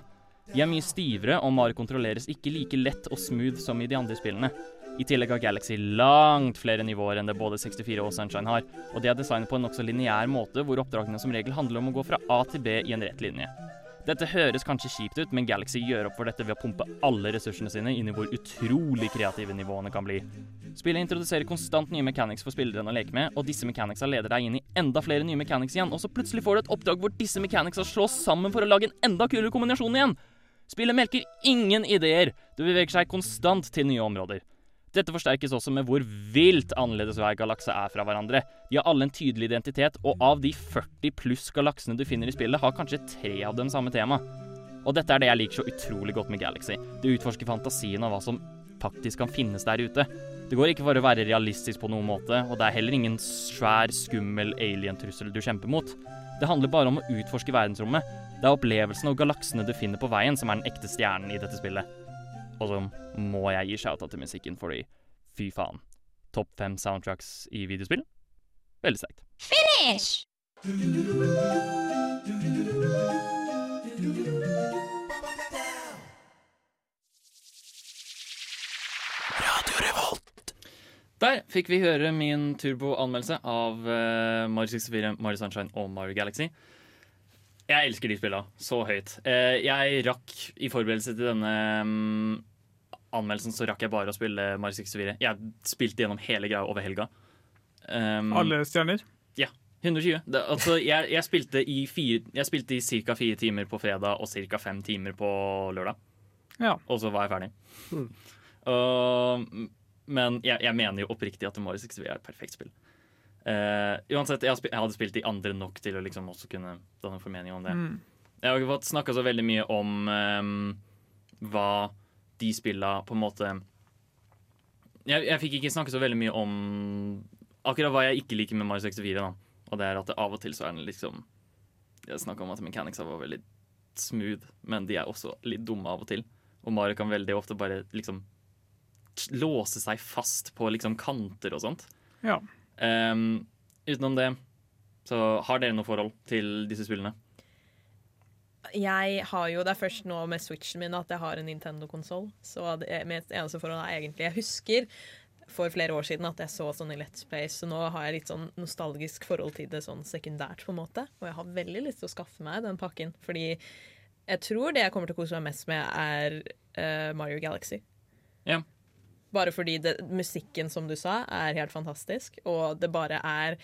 De er mye stivere, og Mario kontrolleres ikke like lett og smooth som i de andre spillene. I tillegg har Galaxy langt flere nivåer enn det både 64 og Sunshine har, og de er designet på en nokså lineær måte, hvor oppdragene som regel handler om å gå fra A til B i en rett linje. Dette høres kanskje kjipt ut, men Galaxy gjør opp for dette ved å pumpe alle ressursene sine inn i hvor utrolig kreative nivåene kan bli. Spillet introduserer konstant nye mechanics for spillerne å leke med, og disse mechanicsa leder deg inn i enda flere nye mechanics igjen, og så plutselig får du et oppdrag hvor disse mechanicsa slås sammen for å lage en enda kulere kombinasjon igjen. Spillet melker ingen ideer, det beveger seg konstant til nye områder. Dette forsterkes også med hvor vilt annerledes hver galakse er fra hverandre. De har alle en tydelig identitet, og av de 40 pluss galaksene du finner i spillet, har kanskje tre av dem samme tema. Og dette er det jeg liker så utrolig godt med Galaxy. Det utforsker fantasien av hva som faktisk kan finnes der ute. Det går ikke for å være realistisk på noen måte, og det er heller ingen svær, skummel alien-trussel du kjemper mot. Det handler bare om å utforske verdensrommet. Det er opplevelsen og galaksene du finner på veien, som er den ekte stjernen i dette spillet. Og så må jeg gi shouta til musikken, fordi fy faen. Topp fem soundtracks i videospill? Veldig sterkt. Finish! Der fikk vi høre min turbo-anmeldelse av uh, Mario 64, Mario Sunshine og Mario Galaxy. Jeg elsker de spillene så høyt. Eh, jeg rakk i forberedelse til denne mm, anmeldelsen så rakk jeg bare å spille Mario 64. Jeg spilte gjennom hele greia over helga. Um, Alle stjerner? Ja. 120. Det, altså, jeg, jeg spilte i fire, Jeg spilte i ca. fire timer på fredag og ca. fem timer på lørdag. Ja. Og så var jeg ferdig. Mm. Uh, men jeg, jeg mener jo oppriktig at Mario 64 er et perfekt spill. Eh, uansett, jeg, jeg hadde spilt de andre nok til å liksom også kunne danne formening om det. Mm. Jeg har ikke fått snakka så veldig mye om um, hva de spilla på en måte jeg, jeg fikk ikke snakke så veldig mye om akkurat hva jeg ikke liker med Mario 64. da Og det er at det av og til så er den liksom Jeg snakka om at mechanicsa var veldig smooth, men de er også litt dumme av og til. Og Mario kan veldig ofte bare liksom låse seg fast på liksom kanter og sånt. Ja. Ehm, utenom det, så har dere noe forhold til disse spillene? Jeg har jo, Det er først nå med Switchen min at jeg har en Nintendo-konsoll. Så det er- mitt eneste forhold er egentlig Jeg husker for flere år siden at jeg så sånn i Let's Play, så nå har jeg litt sånn nostalgisk forhold til det sånn sekundært, på en måte. Og jeg har veldig lyst til å skaffe meg den pakken, fordi jeg tror det jeg kommer til å kose meg mest med, er uh, Mario Galaxy. Ja. Bare fordi det, musikken, som du sa, er helt fantastisk, og det bare er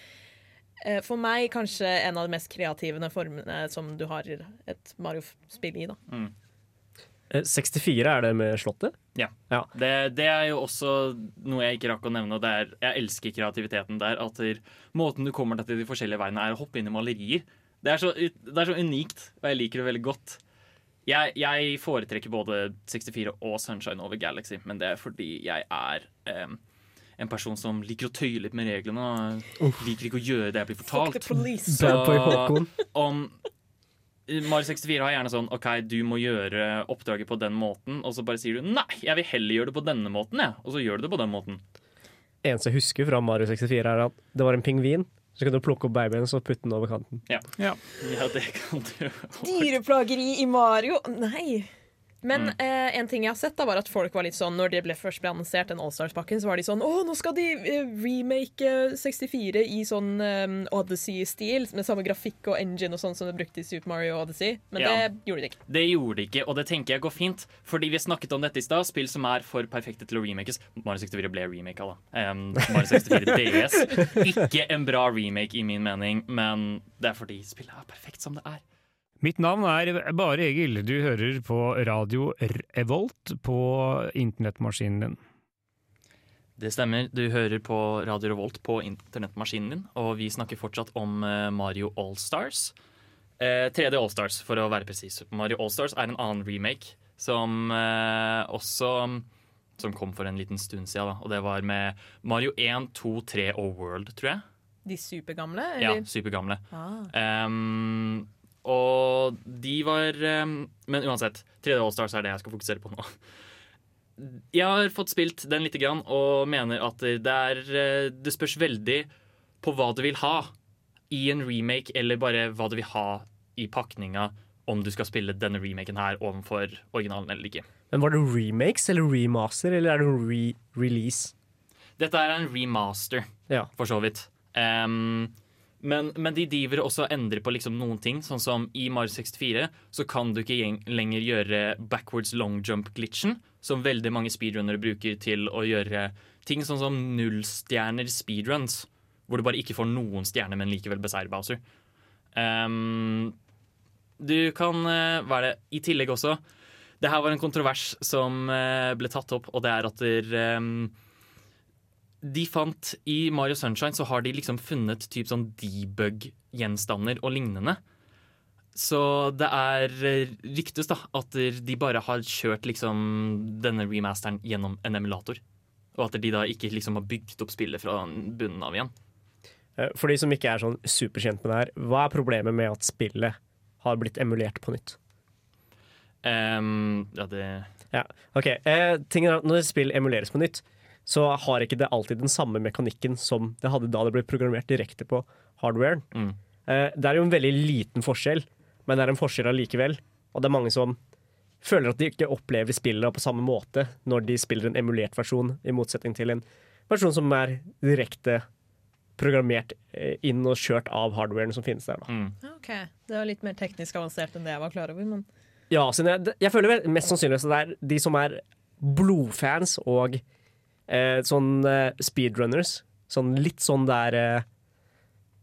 eh, for meg kanskje en av de mest kreative formene som du har et Mario-spill i. da. Mm. 64 er det med slottet? Ja. Det, det er jo også noe jeg ikke rakk å nevne. Det er, jeg elsker kreativiteten der. At der, måten du kommer deg til de forskjellige veiene, er å hoppe inn i malerier. Det er så, det er så unikt, og jeg liker det veldig godt. Jeg, jeg foretrekker både 64 og Sunshine over Galaxy, men det er fordi jeg er um, en person som liker å tøye litt med reglene. Og liker ikke å gjøre det jeg blir fortalt. Håkon. om Mario 64 har gjerne sånn OK, du må gjøre oppdraget på den måten, og så bare sier du nei, jeg vil heller gjøre det på denne måten, jeg. Og så gjør du det på den måten. Eneste jeg husker fra Mario 64, er at det var en pingvin. Så kan du plukke opp babyen og putte den over kanten. Ja, Ja. ja det kan du. Dyreplageri i Mario? Nei! Men Mm. eh, en ting jeg har sett, da var at folk var litt sånn når det ble først ble annonsert den Allstars-pakken, så var de sånn Å, nå skal de eh, remake eh, 64 i sånn um, Odyssey-stil, med samme grafikk og engine og sånn som det brukte i Super Mario Odyssey. Men Ja. det gjorde de ikke. Det gjorde de ikke, og det tenker jeg går fint. Fordi vi snakket om dette i stad. Spill som er for perfekte til å remakes. Mario 64 ble remaka, da. Um, Mario 64 DS. Ikke en bra remake i min mening, men det er fordi spillet er perfekt som det er. Mitt navn er Bare Egil. Du hører på radio Revolt på internettmaskinen din. Det stemmer. Du hører på Radio Revolt på internettmaskinen din, og vi snakker fortsatt om eh, Mario Allstars. Eh, 3D Allstars, for å være presis. Mario Allstars er en annen remake som eh, også Som kom for en liten stund siden, da. Og det var med Mario 1, 2, 3 og World, tror jeg. De supergamle? Ja, supergamle. Ah. Um, og de var um, Men uansett, 3D Allstars er det jeg skal fokusere på nå. Jeg har fått spilt den lite grann og mener at det, er, eh, det spørs veldig på hva du vil ha i en remake, eller bare hva du vil ha i pakninga om du skal spille denne remaken her overfor originalen eller ikke. Men var det remakes eller remaster, eller er det re-release? Dette er en remaster, Ja. for så vidt. Ehm, men, men de driver også og endrer på liksom noen ting. Sånn som i Mario 64 så kan du ikke lenger gjøre backwards long jump-glitchen, som veldig mange speedrunnere bruker til å gjøre ting sånn som nullstjerner speedruns, hvor du bare ikke får noen stjerner, men likevel beseirer Bowser. Um, du kan Hva er det I tillegg også Det her var en kontrovers som eh, ble tatt opp, og det er at der, ehm, de fant I Mario Sunshine så har de liksom funnet typ sånn debug-gjenstander og lignende. Så det er eh, ryktes da at de bare har kjørt liksom denne remasteren gjennom en emulator. Og at de da ikke liksom har bygd opp spillet fra bunnen av igjen. Eh, For de som ikke er sånn superkjent med det her, hva er problemet med at spillet har blitt emulert på nytt? Um, ja, det Ja, ok. Eh, er at Når spill emuleres på nytt, så har ikke det alltid den samme mekanikken som det hadde da det ble programmert direkte på hardwaren. Mm. Eh, det er jo en veldig liten forskjell, men det er en forskjell allikevel. Og det er mange som føler at de ikke opplever spillet på samme måte når de spiller en emulert versjon, i motsetning til en versjon som er direkte programmert eh, inn og kjørt av hardwaren som finnes der. Da. Mm. OK. Det var litt mer teknisk avansert enn det jeg var klar over. Men Ja, jeg, jeg føler vel mest sannsynlig at det er de som er blodfans og eh, sånn eh, speedrunners. Sånn litt sånn der eh,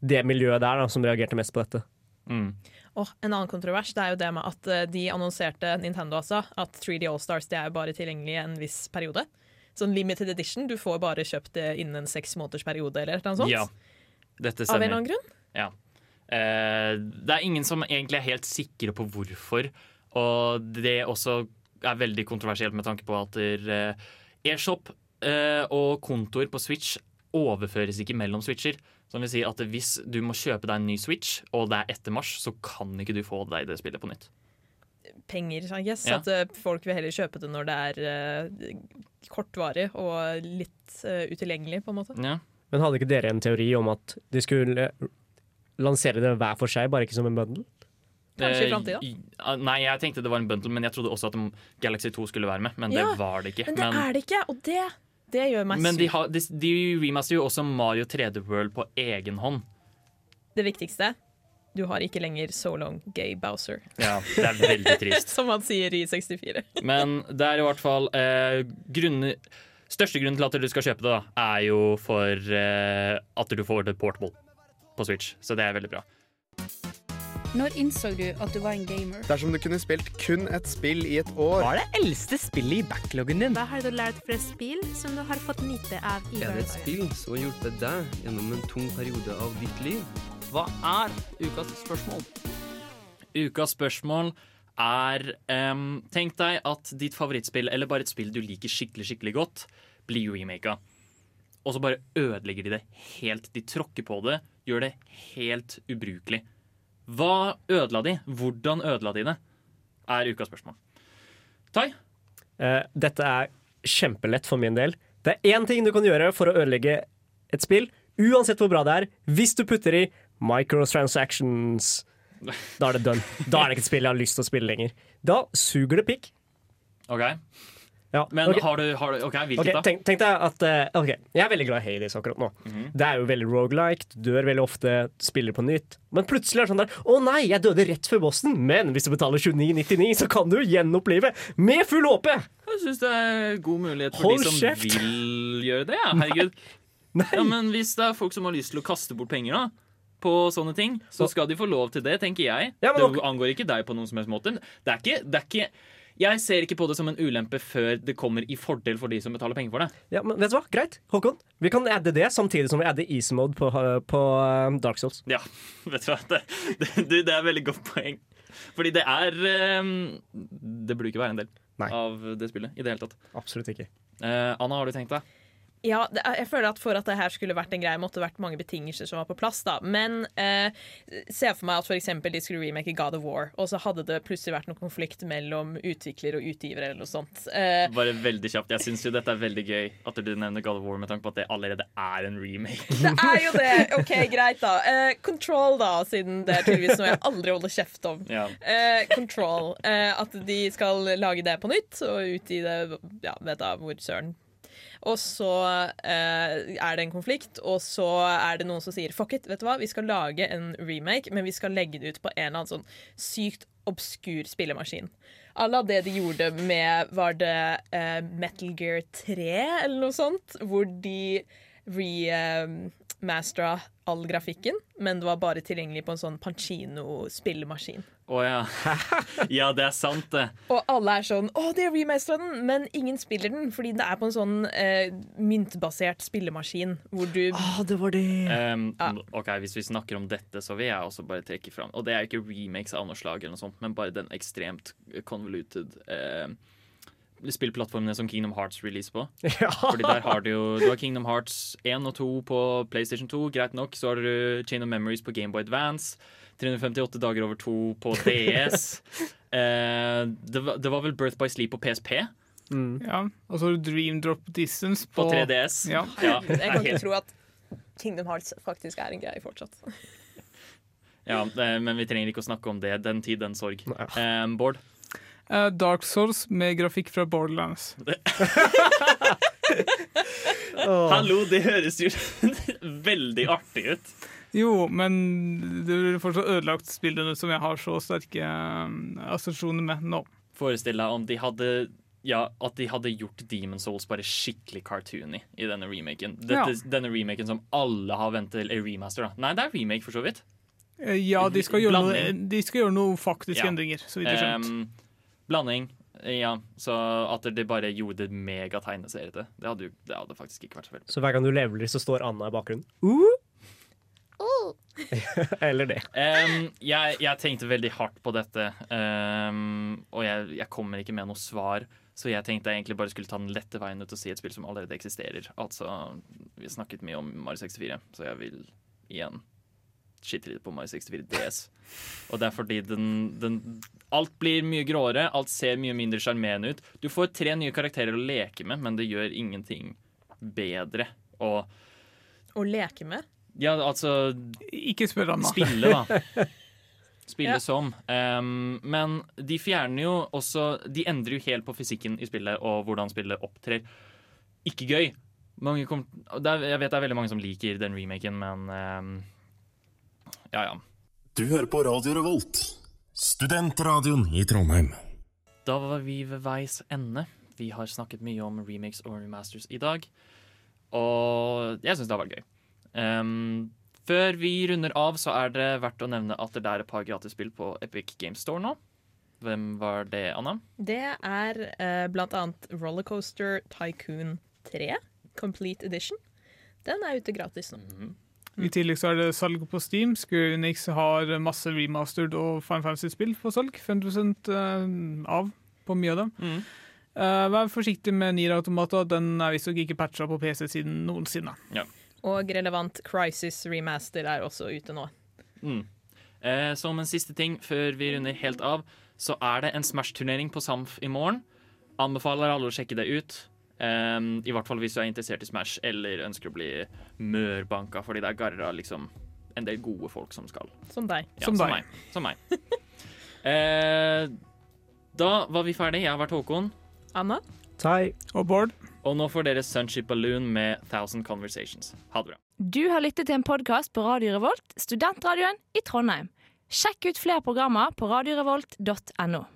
Det miljøet der da, som reagerte mest på dette. Mm. Åh, en annen kontrovers det er jo det med at eh, de annonserte Nintendo altså, at 3D Allstars det er jo bare tilgjengelig i en viss periode. Sånn limited edition. Du får bare kjøpt det innen en seks måneders periode eller noe sånt. Ja, dette Av en eller annen grunn. Ja. Eh, det er ingen som egentlig er helt sikre på hvorfor. Og det også er veldig kontroversielt med tanke på at der, eh, eShop og kontoer på Switch overføres ikke mellom switcher. Som vil si at hvis du må kjøpe deg en ny Switch, og det er etter mars, så kan ikke du få deg det spillet på nytt. Penger, I guess. Ja. At eh, folk vil heller kjøpe det når det er uh, kortvarig og litt uh, utilgjengelig, på en måte. Ja. Men hadde ikke dere en teori om at de skulle lansere det hver for seg, bare ikke som en bundle? Kanskje i Eh, fremtiden. Nei, jeg tenkte det var en bundle, men jeg trodde også at Galaxy 2 skulle være med. Men Ja, det var det ikke. Men det er det ikke, og det, det gjør meg men de, har, de, de remaster jo også Mario 3D World på egen hånd. Det viktigste du har ikke lenger so long gay Bowser. Ja, det er veldig trist. Som han sier i 64. Men det er i hvert fall eh, grunner Største grunnen til at du skal kjøpe det, da, er jo for eh, at du får det portable på Switch. Så det er veldig bra. Når innså du at du var en gamer? Dersom du kunne spilt kun et spill i et år Hva er det eldste spillet i backloggen din? Hva har du lært fra spill som du har fått nyte av i Er det et spill som har hjulpet deg gjennom en tung periode av ditt liv? Hva er ukas spørsmål? Ukas spørsmål er um, Tenk deg at ditt favorittspill, eller bare et spill du liker skikkelig skikkelig godt, blir remaka. Og så bare ødelegger de det helt. De tråkker på det, gjør det helt ubrukelig. Hva ødela de? Hvordan ødela de det? Er ukas spørsmål. Tai? Uh, dette er kjempelett for min del. Det er én ting du kan gjøre for å ødelegge et spill, uansett hvor bra det er, hvis du putter i microtransactions. Da er det done. Da er det ikke et spill jeg har lyst til å spille lenger. Da suger det pikk. OK. Ja, Men okay. har du, har du OK, hvilket okay, da? tenk, tenk deg at uh, ok, Jeg er veldig glad i Hades akkurat nå. Mhm. Det er jo veldig rogelike, dør veldig ofte, spiller på nytt. Men plutselig er det sånn der Å nei, jeg døde rett før bossen, men hvis du betaler 29,99, så kan du gjenopplive med full HP! Jeg syns det er god mulighet for Hold de som kjeft. vil gjøre det. Ja. Herregud. Ja, men hvis det er folk som har lyst til å kaste bort penger da på sånne ting, så skal de få lov til det, tenker jeg. Ja, det angår ikke deg på noen som helst måte. Det er ikke, det er ikke Jeg ser ikke på det som en ulempe før det kommer i fordel for de som betaler penger for det. Ja, men vet du hva? Greit, Håkon. Vi kan adde det samtidig som vi adder easy mode på, på eh, Dark Souls. Ja, vet du hva. Det, det, det er et veldig godt poeng. Fordi det er ehm, Det burde ikke være en del av det spillet i det hele tatt. Absolutt ikke. Uh, Anna, har du tenkt deg? Ja, jeg føler at For at det her skulle vært en greie, måtte det vært mange betingelser som var på plass. da Men eh, se for meg at for eksempel de skulle remake God of War, og så hadde det plutselig vært noen konflikt mellom utvikler og utgiver. eller noe sånt eh, Bare veldig kjapt. Jeg syns dette er veldig gøy at du nevner God of War med tanke på at det allerede er en remake. Det er jo det! OK, greit, da. Eh, control, da, siden det er tydeligvis noe jeg aldri holder kjeft om. Ja. Eh, control. Eh, at de skal lage det på nytt og utgi det ja, vet da hvor søren. Og så eh, er det en konflikt, og så er det noen som sier fuck it, vet du hva, vi skal lage en remake, men vi skal legge det ut på en eller annen sånn sykt obskur spillemaskin. À la det de gjorde med Var det eh, Metal Gear 3 eller noe sånt? Hvor de remastera all grafikken, men det var bare tilgjengelig på en sånn Pancino-spillemaskin. Å ja. Ja, det er sant, det. Og alle er sånn 'Å, de har remastera den', men ingen spiller den fordi det er på en sånn eh, myntbasert spillemaskin hvor du Ah, det var det. Um, ok, Hvis vi snakker om dette, så vil jeg også bare trekke fram Og det er ikke remakes av noe slag, eller noe sånt men bare den ekstremt convoluted eh, spillplattformene som Kingdom Hearts releaser på. Fordi der har du jo Du har Kingdom Hearts 1 og 2 på PlayStation 2, greit nok. Så har du Chain of Memories på Gameboy Advance. 358 dager over to på DS. eh, det, var, det var vel Birth by Sleep på PSP? Ja, og så har du Dream Drop Distance på, På 3DS. Ja. Ja. Jeg kan ikke tro at Kingdom Hearts faktisk er en greie fortsatt. Ja, eh, men vi trenger ikke å snakke om det. Den tid, den sorg. Um, Bård? Uh, Dark Souls med grafikk fra Borderlands. Hallo, det høres jo veldig artig ut. Jo, men det blir fortsatt ødelagt spillene som jeg har så sterke um, assosiasjoner med nå. Forestill deg om de hadde ja, at de hadde gjort Demon Souls bare skikkelig cartoony i denne remaken. Dette, Ja. Denne remaken som alle har ventet til er remaster. da Nei, det er remake, for så vidt. Eh, Ja, de skal gjøre noe, skal gjøre noe faktiske Ja. endringer, så vidt jeg har skjønt. Em, blanding. Ja, så at de bare gjorde det megategneseriete, det hadde jo det hadde faktisk ikke vært så veldig Så hver gang du leveler, så står Anna i bakgrunnen. Uh! Eller det. Um, jeg, jeg tenkte veldig hardt på dette, um, og jeg, jeg kommer ikke med noe svar. Så jeg tenkte jeg egentlig bare skulle ta den lette veien ut og si et spill som allerede eksisterer. Altså, Vi har snakket mye om Mario 64, så jeg vil igjen skitte litt på Mario 64 DS. Og det er fordi den, den Alt blir mye gråere, alt ser mye mindre sjarmerende ut. Du får tre nye karakterer å leke med, men det gjør ingenting bedre. Og Å leke med. Ja, altså Ikke spør Anna. Spille, da. Spille Ja. som. Um, men de fjerner jo også De endrer jo helt på fysikken i spillet og hvordan spillet opptrer. Ikke gøy. Mange kom, det er, jeg vet det er veldig mange som liker den remaken, men um, ja, ja. Du hører på Radio Revolt, studentradioen i Trondheim. Da var vi ved veis ende. Vi har snakket mye om remakes og remasters i dag. Og jeg syns det har vært gøy. Um, før vi runder av, så er det verdt å nevne at det er et par gratisspill på Epic Games Store nå. Hvem var det, Anna? Det er uh, blant annet Rollercoaster Tycoon 3 Complete Edition. Den er ute gratis nå. I tillegg så er det salg på Steam. Square Unix har masse remastered og Fine Fantasy-spill på salg. 50 eh, av på mye av dem. Eh, vær forsiktig med Nier Automata. Den er visstnok ikke patcha på PC siden noensinne. Ja. Og relevant Crisis Remaster er også ute nå. Mm. Eh, som en siste ting før vi runder helt av, så er det en Smash-turnering på Samf i morgen. Anbefaler alle å sjekke det ut. Um, I hvert fall hvis du er interessert i Smash eller ønsker å bli mørbanka, fordi det er garra liksom en del gode folk som skal. Som deg. Ja, Som som, deg. meg. Som meg. eh, da var vi ferdig. Jeg har vært Håkon. Anna? Tai. Og Bård. Og nå får dere Sunship Balloon med Thousand Conversations. Ha det bra. Du har lyttet til en podkast på Radio Revolt, studentradioen i Trondheim. Sjekk ut flere programmer på radiorevolt.no.